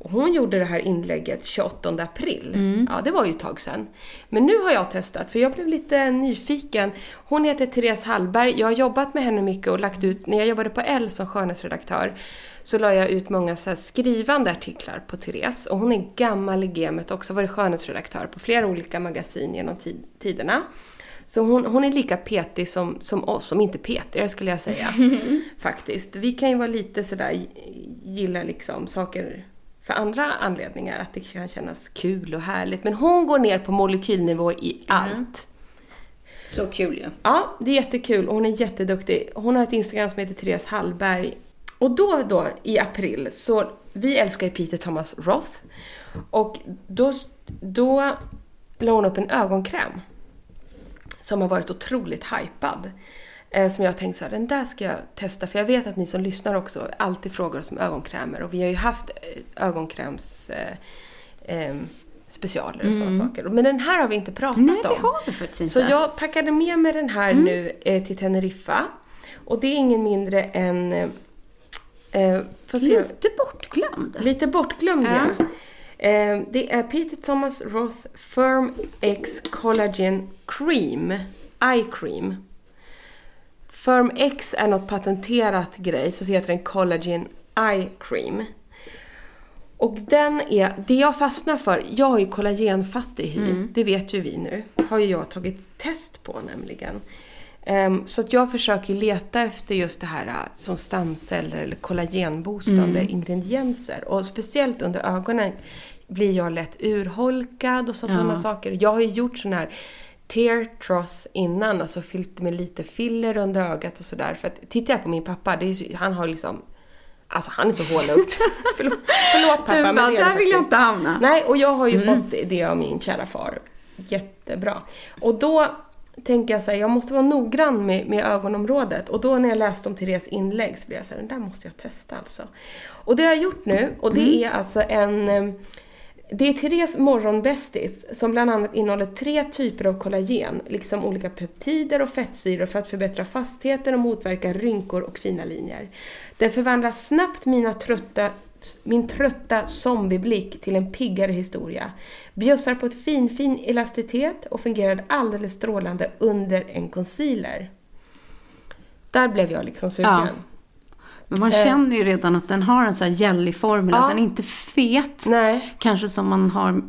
Och hon gjorde det här inlägget 28 april. Ja, det var ju ett tag sedan. Men nu har jag testat, för jag blev lite nyfiken. Hon heter Therese Hallberg. Jag har jobbat med henne mycket och lagt ut, när jag jobbade på L som skönhetsredaktör, så la jag ut många så skrivande artiklar på Therese. Och hon är gammal i gamet också, varit skönhetsredaktör på flera olika magasin genom tid- tiderna. Så hon, hon är lika petig som, som oss, som inte petigare skulle jag säga. faktiskt. Vi kan ju vara lite sådär, gilla liksom saker för andra anledningar. Att det kan kännas kul och härligt. Men hon går ner på molekylnivå i allt. Så kul ju. Ja, det är jättekul och hon är jätteduktig. Hon har ett Instagram som heter Therese Hallberg. Och då, då i april, så vi älskar ju Peter Thomas Roth. Och då, då la hon upp en ögonkräm. Som har varit otroligt hypad. Eh, som jag har tänkt så här, den där ska jag testa. För jag vet att ni som lyssnar också alltid frågar oss om ögonkrämer. Och vi har ju haft eh, ögonkräms... Eh, eh, specialer och sådana saker. Men den här har vi inte pratat Nej, det om. har vi faktiskt inte. Så jag packade med mig den här nu eh, till Teneriffa. Och det är ingen mindre än... Eh. Lite bortglömd. Lite bortglömd Ja. ja. Eh, det är Peter Thomas Roth Firm X Collagen Cream. Eye Cream. Firm X är något patenterat grej, så heter den Collagen Eye Cream. Och den är, det jag fastnar för, jag har ju kollagenfattig hy, det vet ju vi nu. Har ju jag tagit test på nämligen. Ehm, så att jag försöker leta efter just det här äh, som stamceller eller kollagenboostande ingredienser. Och speciellt under ögonen blir jag lätt urholkad och så, sådana saker. Jag har ju gjort sån här tear troth innan, alltså fyllt med lite filler under ögat och sådär. För att tittar jag på min pappa, är, han har liksom Alltså han är så hålögd. förlåt, förlåt pappa. Du men det är det där vill jag inte hamna. Nej, och jag har ju fått det av min kära far. Jättebra. Och då tänker jag så här, jag måste vara noggrann med, med ögonområdet. Och då när jag läste om Therese inlägg så blev jag så här, den där måste jag testa alltså. Och det har jag gjort nu, och det är alltså en... eh, Det är Therese morgonbästis som bland annat innehåller tre typer av kollagen, liksom olika peptider och fettsyror för att förbättra fastheten och motverka rynkor och fina linjer. Den förvandlar snabbt mina trötta, min trötta zombieblick till en piggare historia. Bjussar på ett finfin elasticitet och fungerar alldeles strålande under en concealer. Där blev jag liksom sugen. Ja. Men man känner ju redan att den har en sån här jellyformel. Ja. Den är inte fet. Nej. Kanske som man har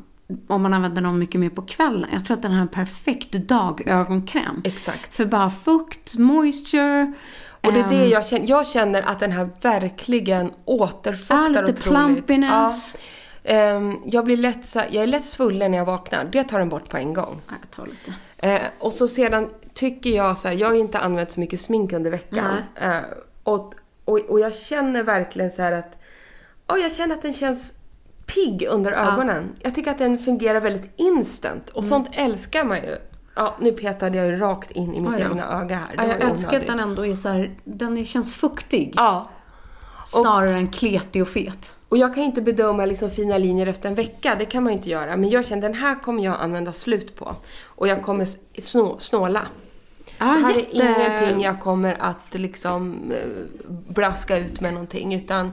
om man använder den mycket mer på kvällen. Jag tror att den har en perfekt dagögonkräm. Exakt. För bara fukt, moisture. Och det är det ehm, jag känner. Jag känner att den här verkligen återfuktar Ja, lite otroligt. plumpiness. Ja. Ehm, jag blir lätt så, jag är lätt svullen när jag vaknar. Det tar den bort på en gång. Ja, jag tar lite. Eh, och så sedan tycker jag så här, jag har ju inte använt så mycket smink under veckan. Eh, och, och, och jag känner verkligen så här att, ja, jag känner att den känns pigg under ögonen. Jag tycker att den fungerar väldigt instant. Och sånt älskar man ju. Ja, nu petade jag ju rakt in i mitt egna öga här. Det jag älskar att den ändå är så här, den känns fuktig. Ja. Snarare än kletig och fet. Och jag kan inte bedöma liksom fina linjer efter en vecka, det kan man ju inte göra. Men jag känner den här kommer jag använda slut på. Och jag kommer snå, snåla. Ja, det här jätte- är ingenting jag kommer att liksom eh, blaska ut med någonting. Utan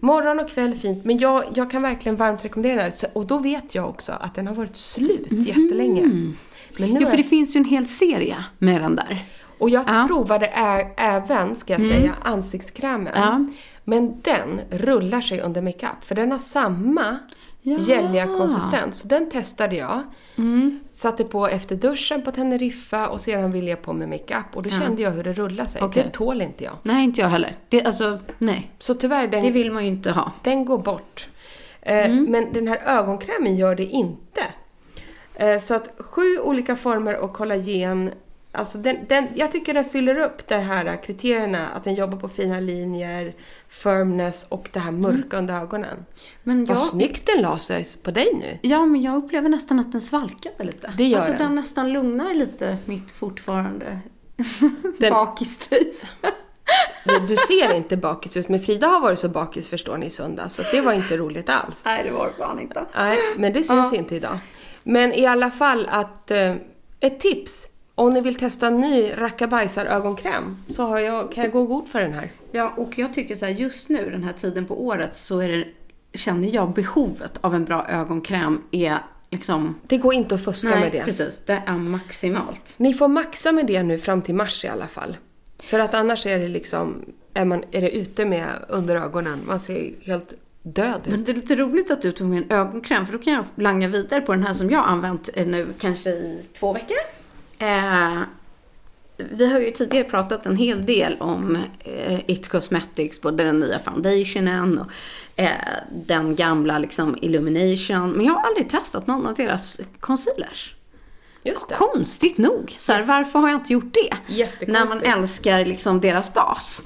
morgon och kväll fint. Men jag, jag kan verkligen varmt rekommendera den här. Och då vet jag också att den har varit slut jättelänge. Men nu Ja, för är- det finns ju en hel serie med den där. och jag Ja. provade ä- även, ska jag säga, ansiktskrämen. Ja. Men den rullar sig under makeup. För den har samma Ja. gälliga konsistens. Så Den testade jag. Satte på efter duschen på Teneriffa och sedan ville jag på med makeup. Och då kände jag hur det rullade sig. Okej. Det tål inte jag. Nej, inte jag heller. Det, alltså, nej. Så tyvärr, den, Det vill man ju inte ha. den går bort. Eh, Men den här ögonkrämen gör det inte. Eh, så att sju olika former av kollagen. Alltså den, den, jag tycker den fyller upp de här kriterierna. Att den jobbar på fina linjer, firmness och det här mörka under ögonen. Men Vad jag, snyggt den la sig på dig nu. ja, men jag upplever nästan att den svalkade lite. Det gör alltså, den. den nästan lugnar lite mitt fortfarande Den- bakisface. Du- ser inte bakis ut, men Frida har varit så bakis förstår ni i söndag, så det var inte roligt alls. Nej, det var det fan inte. Nej, men det syns inte idag. Men i alla fall att, eh, ett tips. Om ni vill testa en ny rackabajsar ögonkräm så har jag, kan jag gå god för den här. Ja, och jag tycker så här, just nu den här tiden på året så är det, känner jag behovet av en bra ögonkräm är liksom... Det går inte att fuska Nej, med det. precis. Det är maximalt. Ni får maxa med det nu fram till mars i alla fall. För att annars är det liksom, är, man, är det ute med under ögonen. Man ser helt död ut. Men det är lite roligt att du tog med en ögonkräm för då kan jag langa vidare på den här som jag har använt eh, nu kanske i två veckor. Eh, vi har ju tidigare pratat en hel del om eh, It Cosmetics, både den nya foundationen och eh, den gamla liksom Illumination. Men jag har aldrig testat någon av deras concealers. Just det. Konstigt nog. Så här, varför har jag inte gjort det? När man älskar liksom deras bas.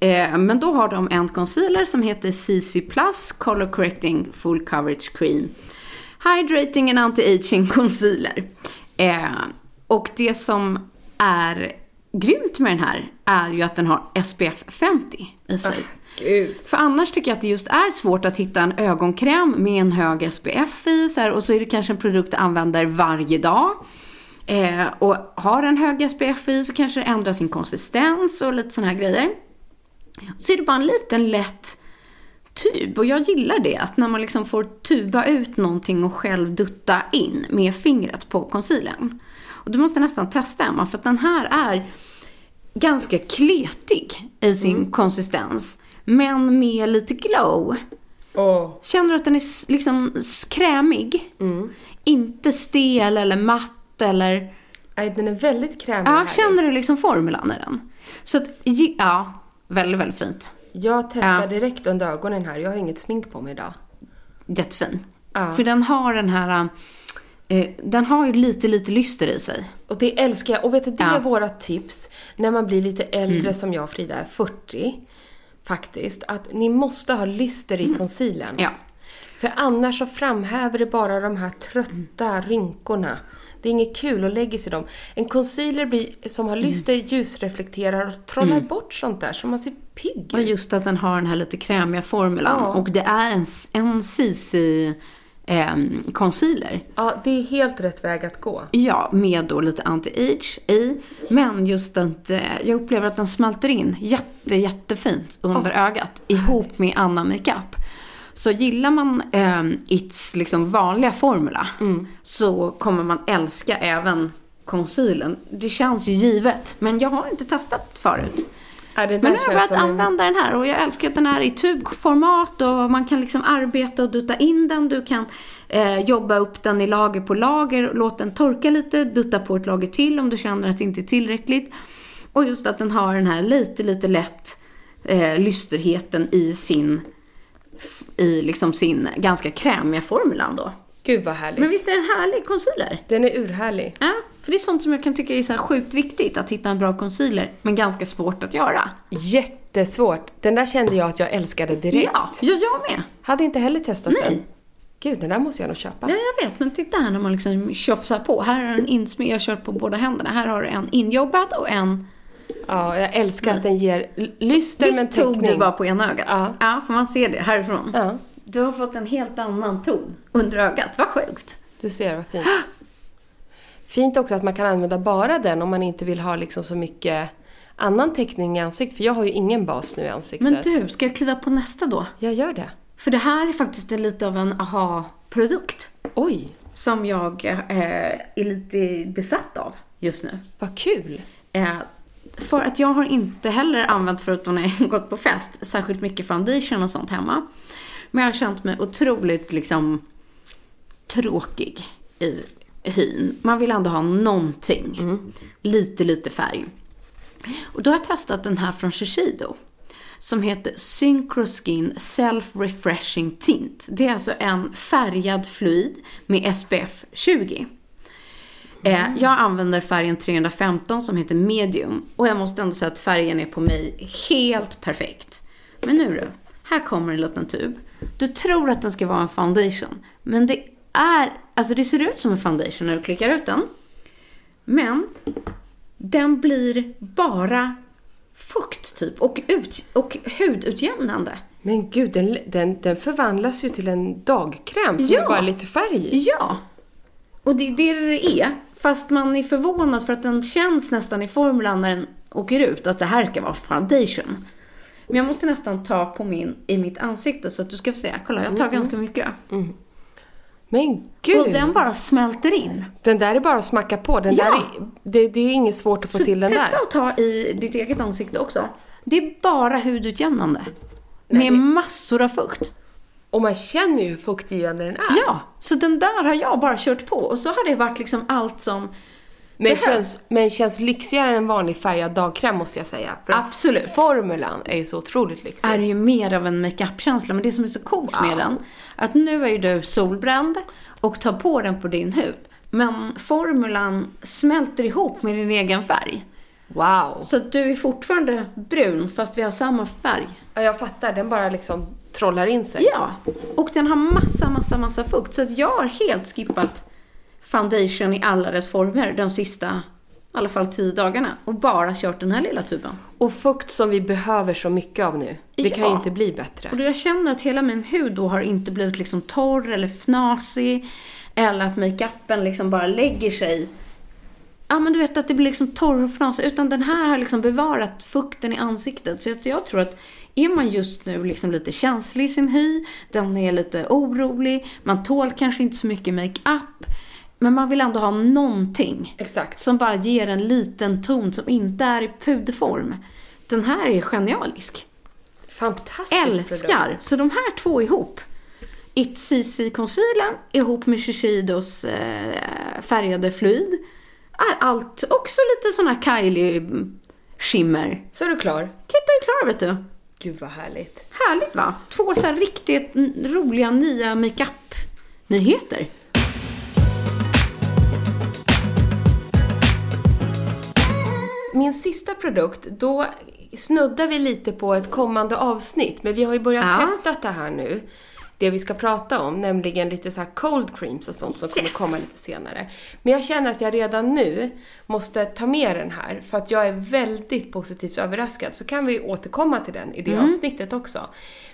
Eh, men då har de en concealer som heter CC Plus Color Correcting Full Coverage Cream. Hydrating and Anti-Aging Concealer. Eh, och det som är grymt med den här är ju att den har SPF 50 i sig. Gud. För annars tycker jag att det just är svårt att hitta en ögonkräm med en hög SPF i så här, och så är det kanske en produkt du använder varje dag. Eh, och har en hög SPF i så kanske det ändrar sin konsistens och lite sådana här grejer. Så är det bara en liten lätt tub och jag gillar det att när man liksom får tuba ut någonting och själv dutta in med fingret på concealern. Och du måste nästan testa Emma för att den här är ganska kletig i sin konsistens. Men med lite glow. Åh. Känner du att den är liksom krämig? Inte stel eller matt eller... Nej, den är väldigt krämig Ja, känner du liksom formulan i den? Så att, ja, väldigt, väldigt fint. Jag testar Ja. direkt under ögonen här. Jag har inget smink på mig idag. Jättefin. Ja. För den har den här... Eh, den har ju lite, lite lyster i sig. Och det älskar jag. Och vet du, det Ja. Mm. är våra tips när man blir lite äldre som jag Frida är, 40 faktiskt. Att ni måste ha lyster i concealern. Mm. Ja. För annars så framhäver det bara de här trötta rynkorna. Det är inget kul att lägga sig i dem. En concealer blir, som har lyster ljusreflekterar och trollar bort sånt där så man ser pigg Mm. Och ut. just att den har den här lite krämiga formulan. Ja. Och det är en, en CC eh, concealer. Ja, det är helt rätt väg att gå. Ja, med då lite anti-age i. Men just att eh, jag upplever att den smälter in jätte, jättefint under ögat ihop med annan makeup. Så gillar man eh, Its liksom vanliga formula så kommer man älska även concealern. Det känns ju givet, men jag har inte testat förut. Ja, Men nu har jag börjat en- använda den här och jag älskar att den är i tubformat och man kan liksom arbeta och dutta in den. Du kan eh, jobba upp den i lager på lager, låta den torka lite, dutta på ett lager till om du känner att det inte är tillräckligt. Och just att den har den här lite, lite lätt eh, lysterheten i sin, i liksom sin ganska krämiga formulan då. Gud vad härligt. Men visst är det en härlig concealer? Den är urhärlig. Ja, för det är sånt som jag kan tycka är så sjukt viktigt, att hitta en bra concealer, men ganska svårt att göra. Jättesvårt. Den där kände jag att jag älskade direkt. Ja, ja, jag med. Hade inte heller testat Nej. den. Gud, den där måste jag nog köpa. Ja, jag vet, men titta här när man liksom tjofsar på. Här har en insmed, jag kört på båda händerna. Här har du en injobbad och en... Ja, jag älskar att den ger lyster men Visst tog täckning. du bara på ena ögat? Ja. ja, för man ser det härifrån. Ja, Du har fått en helt annan ton under ögat. Vad sjukt. du ser vad fint. Fint också att man kan använda bara den om man inte vill ha liksom så mycket annan täckning i ansiktet. För jag har ju ingen bas nu i ansiktet. Men du, ska jag kliva på nästa då? Jag gör det. För det här är faktiskt en lite av en aha-produkt. Oj, Som jag eh, är lite besatt av just nu. vad kul. Eh, för att jag har inte heller använt, förutom när jag gått på fest, särskilt mycket foundation och sånt hemma. Men jag har känt mig otroligt liksom tråkig i hyn. Man vill ändå ha någonting. Lite, lite färg. Och då har jag testat den här från Shiseido. Som heter Synchroskin Self Refreshing Tint. Det är alltså en färgad fluid med SPF 20. Eh, jag använder färgen 315 som heter medium. Och jag måste ändå säga att färgen är på mig helt perfekt. Men nu du, här kommer en liten tub. Du tror att den ska vara en foundation. Men det är, alltså det ser ut som en foundation när du klickar ut den. Men den blir bara fukt typ och, ut, och hudutjämnande. Men gud, den, den, den förvandlas ju till en dagkräm som Ja. är bara lite färg i. Ja! Och det är det det är. Fast man är förvånad för att den känns nästan i formulan när den åker ut att det här ska vara foundation. Men jag måste nästan ta på min, i mitt ansikte så att du ska få se. Kolla, jag tar ganska mycket. Men gud! Och den bara smälter in. Den där är bara att smacka på. Den Ja. där är, det, det är inget svårt att få Så till den testa där. att ta i ditt eget ansikte också. Det är bara hudutjämnande. Med massor av fukt. Och man känner ju hur fuktgivande den är. Ja, så den där har jag bara kört på. Och så har det varit liksom allt som Men känns, men känns lyxigare än vanlig färgad dagkräm måste jag säga. För Absolut. Formulan är ju så otroligt lyxig. är ju mer av en makeup-känsla. Men det som är så coolt med den, att nu är ju du solbränd och tar på den på din hud. Men formulan smälter ihop med din egen färg. Wow. Så att du är fortfarande brun fast vi har samma färg. Ja, jag fattar. Den bara liksom trollar in sig. Ja, och den har massa, massa, massa fukt. Så att jag har helt skippat foundation i alla dess former de sista, i alla fall tio dagarna. Och bara kört den här lilla tuben. Och fukt som vi behöver så mycket av nu. Det kan ju Ja. inte bli bättre. Och jag känner att hela min hud då har inte blivit liksom torr eller fnasig. Eller att makeupen liksom bara lägger sig. Ja men du vet att det blir liksom torr och fnasig. Utan den här har liksom bevarat fukten i ansiktet. Så jag tror att är man just nu liksom lite känslig i sin hy, den är lite orolig, man tål kanske inte så mycket makeup. Men man vill ändå ha någonting. Exakt. Som bara ger en liten ton som inte är i puderform. Den här är genialisk Fantastisk älskar. produkt. Så de här två ihop. It CC Concealer ihop med Shiseidos eh, färgade fluid. Är allt också lite sån här Kylie shimmer. Så är du klar. Kitta är klar vet du. Gud vad härligt. Härligt va? Två så här riktigt roliga nya makeup-nyheter. Min sista produkt, då snuddar vi lite på ett kommande avsnitt. Men vi har ju börjat Ja. testa det här nu. Det vi ska prata om, nämligen lite så här cold creams och sånt som kommer Yes. komma lite senare. Men jag känner att jag redan nu måste ta med den här för att jag är väldigt positivt överraskad. Så kan vi återkomma till den i det Mm. avsnittet också.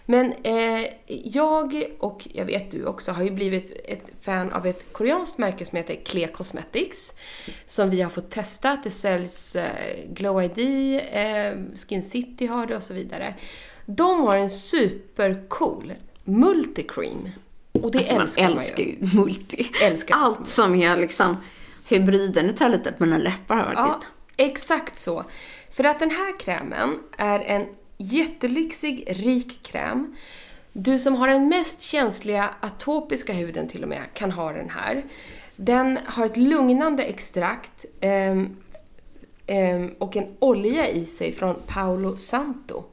Men eh, jag och jag vet du också har ju blivit ett fan av ett koreanskt märke som heter Clé Cosmetics. Som vi har fått testa. Det säljs eh, Glow ID, eh, Skin City har det och så vidare. De har en supercool multicream. Och det Alltså älskar man älskar ju. multi. Älskar Allt som är liksom hybrider. Nu tar lite på mina läppar här Ja, faktiskt. exakt så. För att den här krämen är en jättelyxig, rik kräm. Du som har den mest känsliga atopiska huden till och med kan ha den här. Den har ett lugnande extrakt ehm, och en olja i sig från Paolo Santo.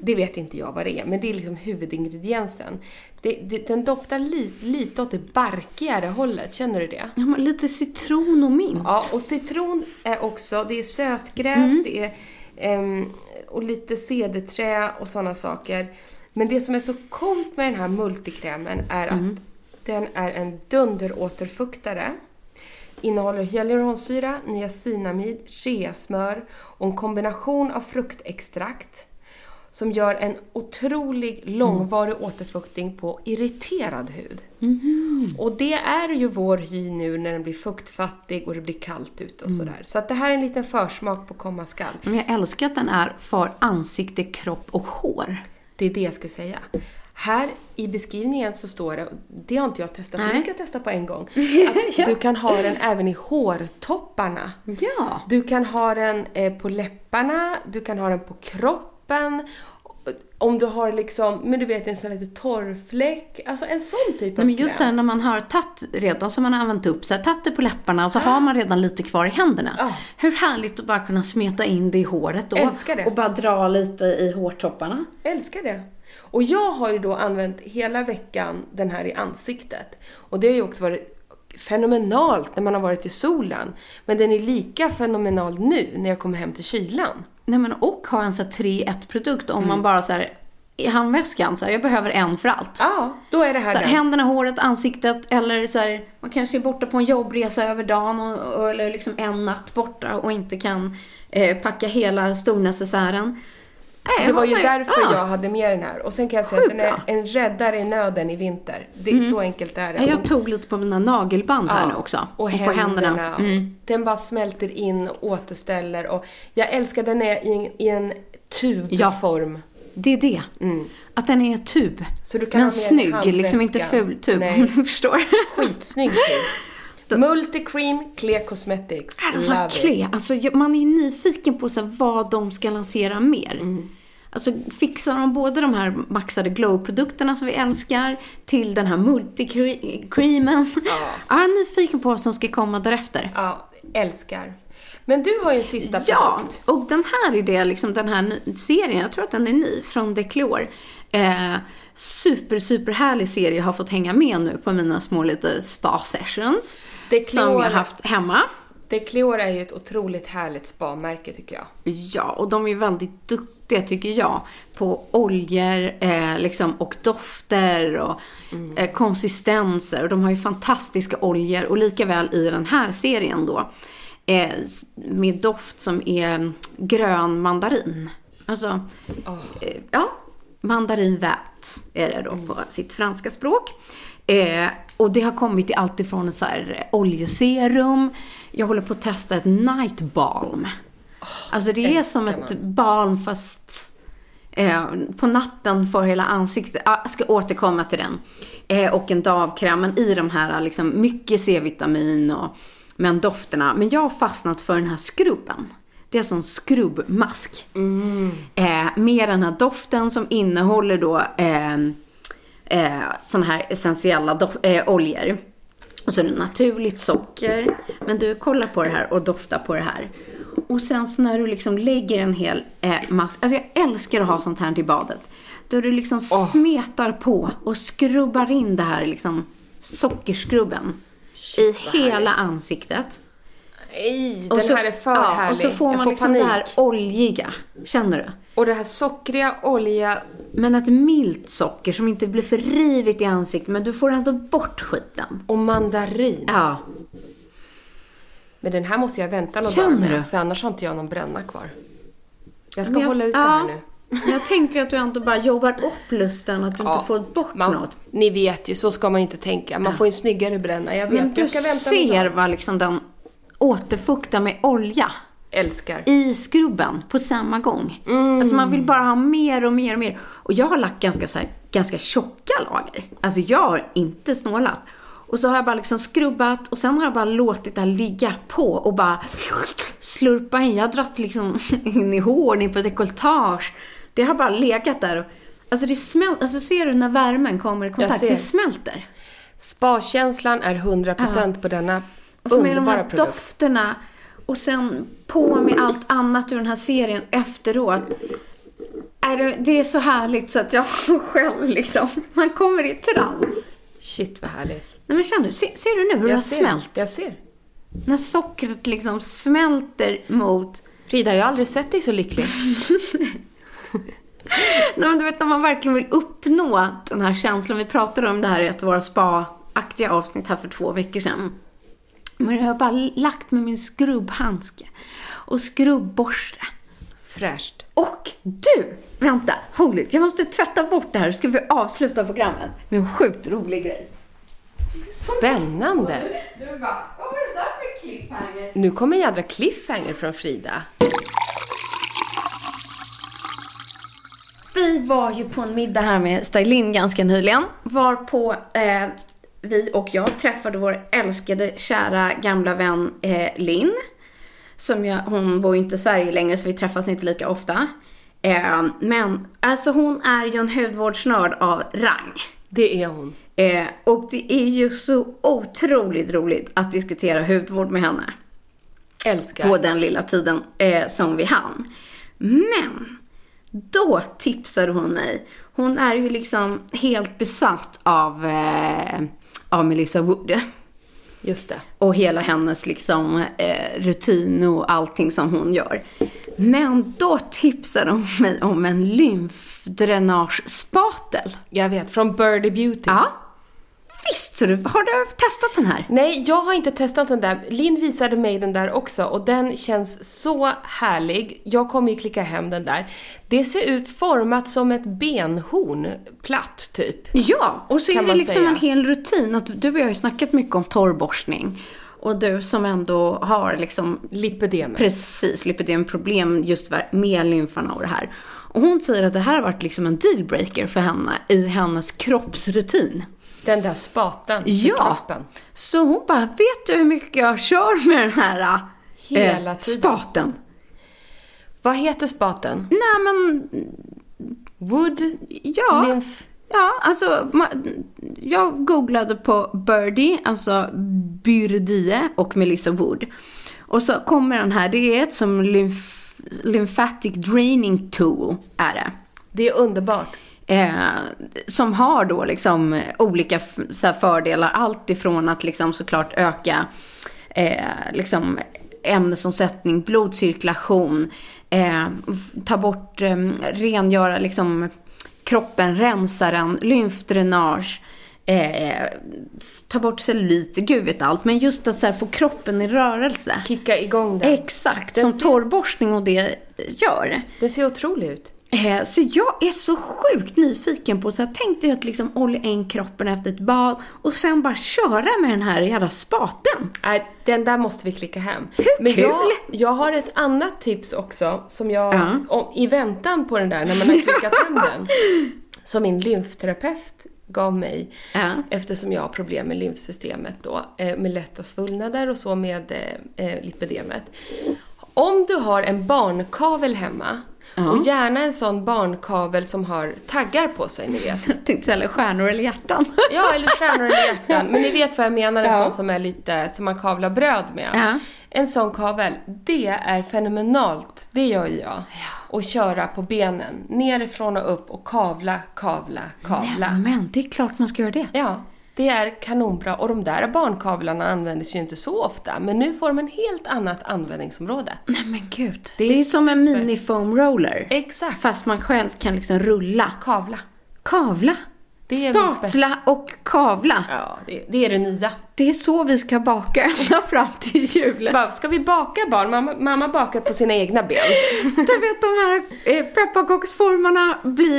Det vet inte jag vad det är, men det är liksom huvudingrediensen. Det, det, den doftar li, lite åt det barkigare hållet, känner du det? Ja, men lite citron och mint. Ja, och citron är också, det är sötgräs, det är ehm, och lite cederträ och sådana saker. Men det som är så coolt med den här multikrämen är att den är en dunderåterfuktare. Innehåller hyaluronsyra, niacinamid, cheasmör och en kombination av fruktextrakt som gör en otrolig långvarig återfuktning på irriterad hud. Och det är ju vår hy nu när den blir fuktfattig och det blir kallt ute och sådär. Så att det här är en liten försmak på komma skall. Men jag älskar att den är för ansikte, kropp och hår. Det är det jag skulle säga. Här i beskrivningen så står det, det har inte jag testat, men det ska jag testa på en gång, att du kan ha den även i hårtopparna. Ja. Du kan ha den eh, på läpparna, du kan ha den på kroppen. Om du har liksom, men du vet en sån här lite torrfläck. Alltså en sån typ av Nej, men just kräm. här när man har tagit redan som man har använt upp, så här, tagit det på läpparna och så har man redan lite kvar i händerna. Ja. Hur härligt att bara kunna smeta in det i håret då. Älskar det. Och bara dra lite i hårtopparna. Älskar det. Och jag har ju då använt hela veckan den här i ansiktet. Och det har ju också varit fenomenalt när man har varit i solen. Men den är lika fenomenal nu när jag kommer hem till kylan. Nej men och ha en så här 3-1-produkt om Mm. man bara så här i handväskan så här, jag behöver en för allt. Ja, då är det här Så här, händerna, håret, ansiktet eller så här, man kanske är borta på en jobbresa över dagen och, och, eller liksom en natt borta och inte kan eh, packa hela stornecessären. Nej, Det var ju därför ja. jag hade med den här. Och sen kan jag säga att Sjukt den är bra. en räddare i nöden i vinter. Det är så enkelt är det. Ja, jag tog lite på mina nagelband här nu också. Och, på händerna. Mm. Den bara smälter in och återställer. Och jag älskar den är i en, i en tubform. Det är det. Att den är tub. Mm. Men snygg, liksom inte ful tub. Om du förstår. Skitsnygg tub. Multicream Clear Cosmetics. It. Klee, alltså man är nyfiken på så här, vad de ska lansera mer. Mm. Alltså fixar de både de här maxade glow-produkterna som vi älskar till den här multicreamen. Ja. Jag är nyfiken på vad som ska komma därefter. Ja, älskar. Men du har ju en sista produkt. Ja, och den här är det, liksom den här serien, jag tror att den är ny, från Declor. Eh, super, super härlig serie har fått hänga med nu på mina små lite spa-sessions. Som jag har haft hemma. Declor är ju ett otroligt härligt spa-märke tycker jag. Ja, och de är väldigt duktiga tycker jag på oljor eh, liksom, och dofter och mm. eh, konsistenser. Och de har ju fantastiska oljor och likaväl i den här serien då eh, med doft som är grön mandarin. Alltså, oh. eh, ja, mandarinvät är det då på sitt franska språk. Eh, och det har kommit i allt ifrån ett så här oljeserum. Jag håller på att testa ett night balm. Oh, alltså det är som ett balm fast eh, på natten för hela ansiktet. Ah, jag ska återkomma till den. Eh, och en dagkräm. Men i de här liksom mycket C-vitamin och men dofterna. Men jag har fastnat för den här skrubben. Det är som skrubbmask. Mm. Eh, med den här doften som innehåller då eh, eh, sådana här essentiella eh, oljor. Och så är det naturligt socker. Men du, kollar på det här och doftar på det här. Och sen så när du liksom lägger en hel eh, mask. Alltså jag älskar att ha sånt här i badet. Då du liksom oh. smetar på och skrubbar in det här liksom sockerskrubben. Shit, I hela härligt. ansiktet. Nej, den så, här är för ja, härlig. Och så får man får liksom panik. det här oljiga. Känner du? Och det här sockriga, olja. Men ett milt socker som inte blir för rivigt i ansiktet. Men du får ändå bort skiten. Och mandarin. Ja. Men den här måste jag vänta någon Känner dag med, För annars har inte jag någon bränna kvar. Jag ska jag, hålla ut ja, det här nu. Jag tänker att du ändå bara jobbar upp lusten, att du ja, inte får bort man, något. Ni vet ju, så ska man inte tänka. Man ja. får en snyggare bränna. Jag vet, Men du jag ska ser vad liksom den återfuktar med olja. Älskar. I skrubben på samma gång. Mm. Alltså man vill bara ha mer och mer och mer. Och jag har lagt ganska, så här, ganska tjocka lager. Alltså jag har inte snålat. Och så har jag bara liksom skrubbat och sen har jag bara låtit det här ligga på och bara slurpa in. Jag har dratt liksom in i hår, in på dekolletage. Det har bara legat där. Alltså det smälter, alltså ser du när värmen kommer i kontakt? Det smälter. Spa-känslan är 100% ja. på denna och så med de här produkt. dofterna och sen på med allt annat ur den här serien efteråt. Det är så härligt så att jag själv liksom, man kommer i trans. Shit vad härligt. Nej men känner du, ser, ser du nu hur jag det har ser, smält? Jag ser. När sockret liksom smälter mot... Frida, jag har aldrig sett dig så lycklig. Nej, men du vet när man verkligen vill uppnå den här känslan. Vi pratade om det här i ett av våra spa-aktiga avsnitt här för två veckor sedan. Men jag har bara lagt med min skrubbhandske och skrubbborste. Fräscht. Och du! Vänta, hold it. Jag måste tvätta bort det här så ska vi avsluta programmet med en sjukt rolig grej. Spännande! Du, du bara, vad var det där för cliffhanger? Nu kommer en jädra cliffhanger från Frida. Vi var ju på en middag här med Stylin ganska nyligen. Var på eh, vi och jag träffade vår älskade, kära, gamla vän eh, Linn. Som jag, hon bor ju inte i Sverige längre så vi träffas inte lika ofta. Eh, men alltså hon är ju en hudvårdsnörd av rang. Det är hon. Eh, och det är ju så otroligt roligt att diskutera hudvård med henne. Älskar. På den lilla tiden eh, som vi hann. Men då tipsade hon mig. Hon är ju liksom helt besatt av, eh, av Melissa Wood. Just det. Och hela hennes liksom eh, rutin och allting som hon gör. Men då tipsade hon mig om en lymfdränagespatel. Jag vet, från Birdie Beauty. Ja. Visst, så du, har du testat den här? Nej, jag har inte testat den där. Linn visade mig den där också och den känns så härlig. Jag kommer ju klicka hem den där. Det ser ut format som ett benhorn, platt typ. Ja, och så är det liksom säga. en hel rutin. Att du och jag har ju snackat mycket om torrborstning. Och du som ändå har liksom... Lipödem. Precis, lipödemproblem just med lymfarna och det här. Och hon säger att det här har varit liksom en dealbreaker för henne i hennes kroppsrutin. Den där spaten ja. kroppen. Så hon bara, vet du hur mycket jag kör med den här eh, Hela spaten? Vad heter spaten? Nej men, Wood, Ja. lymf... Ja, alltså jag googlade på Birdie, alltså Byrdie och Melissa Wood. Och så kommer den här, det är ett som lymf, lymphatic draining tool är det. Det är underbart. Eh, som har då liksom olika här fördelar. Allt ifrån att liksom såklart öka eh, liksom ämnesomsättning, blodcirkulation, eh, ta bort, eh, rengöra liksom kroppen, rensa den, lymfdränage, eh, ta bort cellulit, gud vet allt. Men just att här, få kroppen i rörelse. Kicka igång den. Exakt, Den som ser- torrborstning och det gör. Den ser otrolig ut. Eh, Så jag är så sjukt nyfiken på, så jag tänkte att liksom olja in kroppen efter ett bad och sen bara köra med den här jävla spaten. Nej, den där måste vi klicka hem. Hur Men kul? Jag, jag har ett annat tips också som jag, Ja. om, i väntan på den där, när man har klickat hem den, som min lymfterapeut gav mig Ja. eftersom jag har problem med lymfsystemet då, eh, med lätta svullnader och så med eh, eh, lipidemet. Om du har en barnkavel hemma, och gärna en sån barnkavel som har taggar på sig, ni vet. Tänkte säga stjärnor eller hjärtan. Ja, eller stjärnor eller hjärtan. Men ni vet vad jag menar, en Ja. sån som är lite, som man kavlar bröd med. Ja. En sån kavel, det är fenomenalt. Det gör jag. Och köra på benen, nerifrån och upp och kavla, kavla, kavla. Men det är klart man ska göra det. Ja, det är kanonbra. Och de där barnkavlarna används ju inte så ofta. Men nu får de en helt annat användningsområde. Nej men gud. Det Det är är, som en mini foam roller. Exakt. Fast man själv kan liksom rulla. Kavla. Kavla. Spatla och kavla. Ja, det, det är det nya. Det är så vi ska baka ända fram till julen. Bara, Ska vi baka barn? Mamma, mamma bakar på sina egna ben. Du vet de här eh, pepparkaksformarna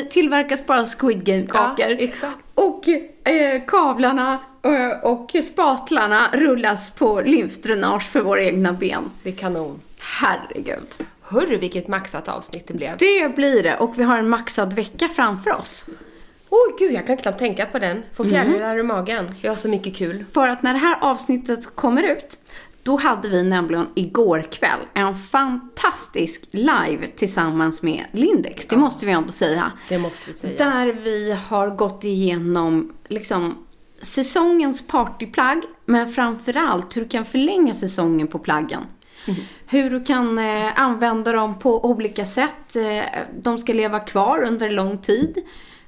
tillverkas bara Squid Game-kakor. Ja, exakt. Och eh, kavlarna eh, och spatlarna rullas på lymfdränage för våra egna ben. Det är kanon. Herregud. Hörru vilket maxat avsnitt det blev. Det blir det och vi har en maxad vecka framför oss. Oj gud, jag kan knappt tänka på den. Får fjärilar i magen. Vi har så mycket kul. För att när det här avsnittet kommer ut, då hade vi nämligen igår kväll en fantastisk live tillsammans med Lindex. Det måste vi ändå säga. Det måste vi säga. Där vi har gått igenom liksom säsongens partyplagg, men framförallt hur du kan förlänga säsongen på plaggen. Hur du kan eh, använda dem på olika sätt. Eh, de ska leva kvar under lång tid.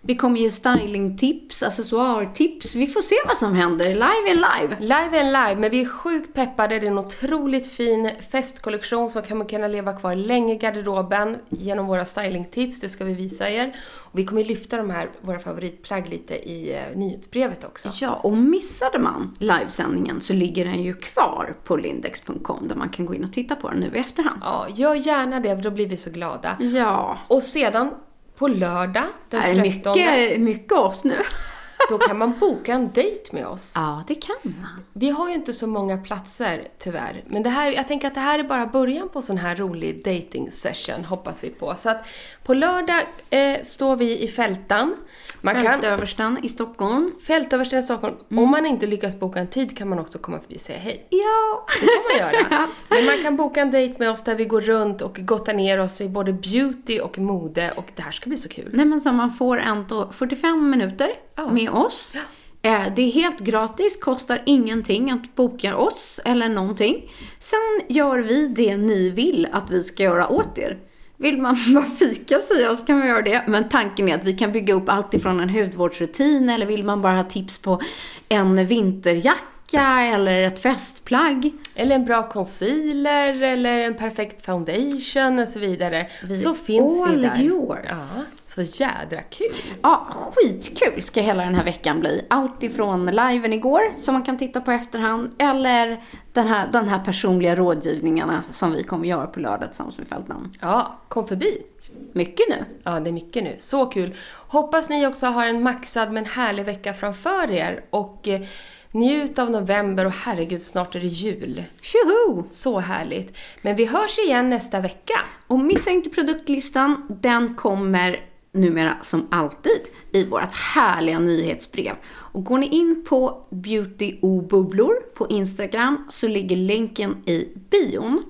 Vi kommer ge stylingtips, accessoartips. Vi får se vad som händer. Live är live. Live är live, men vi är sjukt peppade. Det är en otroligt fin festkollektion som kommer kunna leva kvar länge i garderoben genom våra stylingtips. Det ska vi visa er. Och vi kommer lyfta de här, våra favoritplagg lite i eh, nyhetsbrevet också. Ja, och missade man livesändningen så ligger den ju kvar på lindex.com där man kan gå in och titta på den nu i efterhand. Ja, gör gärna det, för då blir vi så glada. Ja, Och sedan på lördag den det är 13, mycket, mycket oss nu. Då kan man boka en dejt med oss. Ja, det kan man. Vi har ju inte så många platser tyvärr. Men det här, jag tänker att det här är bara början på sån här rolig dating session hoppas vi på. Så att på lördag eh, står vi i Fältan. Man kan, Fältöverstan i Stockholm. Fältöversten i Stockholm. Om man inte lyckas boka en tid kan man också komma förbi och säga hej. Ja. Det får man göra. Men man kan boka en dejt med oss där vi går runt och gottar ner oss i både beauty och mode och det här ska bli så kul. Nej men så man får ändå 45 minuter Ja. med oss. Eh, Det är helt gratis, kostar ingenting att boka oss eller någonting. Sen gör vi det ni vill att vi ska göra åt er. Vill man bara fika säga så kan man göra det. Men tanken är att vi kan bygga upp allt ifrån en hudvårdsrutin eller vill man bara ha tips på en vinterjacka eller ett festplagg. Eller en bra concealer eller en perfekt foundation och så vidare. Vi så finns vi där. yours. Ja, så jädra kul. Ja, skitkul ska hela den här veckan bli. Allt ifrån liven igår som man kan titta på efterhand eller den här, den här personliga rådgivningarna som vi kommer göra på lördag tillsammans med Fältnamn. Ja, kom förbi. Mycket nu. Ja, det är mycket nu. Så kul. Hoppas ni också har en maxad men härlig vecka framför er. Och eh, njut av november och herregud, snart är det jul. Tjoho! Så härligt. Men vi hörs igen nästa vecka. Och missa inte produktlistan. Den kommer numera som alltid i vårt härliga nyhetsbrev. Och går ni in på Beautyobubblor på Instagram så ligger länken i bion.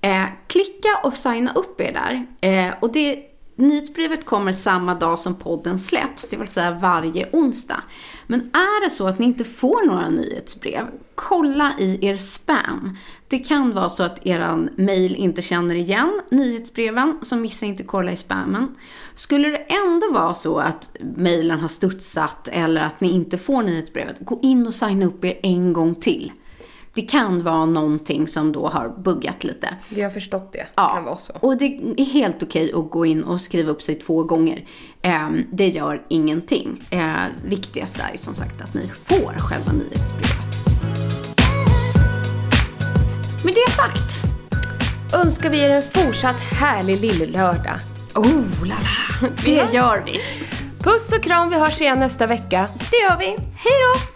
Eh, klicka och signa upp er där. Eh, och det Nyhetsbrevet kommer samma dag som podden släpps, det vill säga varje onsdag. Men är det så att ni inte får några nyhetsbrev, kolla i er spam. Det kan vara så att er mail inte känner igen nyhetsbreven, så missa inte kolla i spammen. Skulle det ändå vara så att mailen har studsat eller att ni inte får nyhetsbrevet, gå in och signa upp er en gång till det kan vara någonting som då har buggat lite. Vi har förstått det. Ja, det kan vara så. och det är helt okej att gå in och skriva upp sig två gånger. Eh, det gör ingenting. Eh, viktigast är ju som sagt att ni får själva nyhetsbrevet. Med det sagt. Önskar vi er en fortsatt härlig lill-lördag. Oh la la. Det gör vi. Puss och kram, vi hörs igen nästa vecka. Det gör vi. Hej då!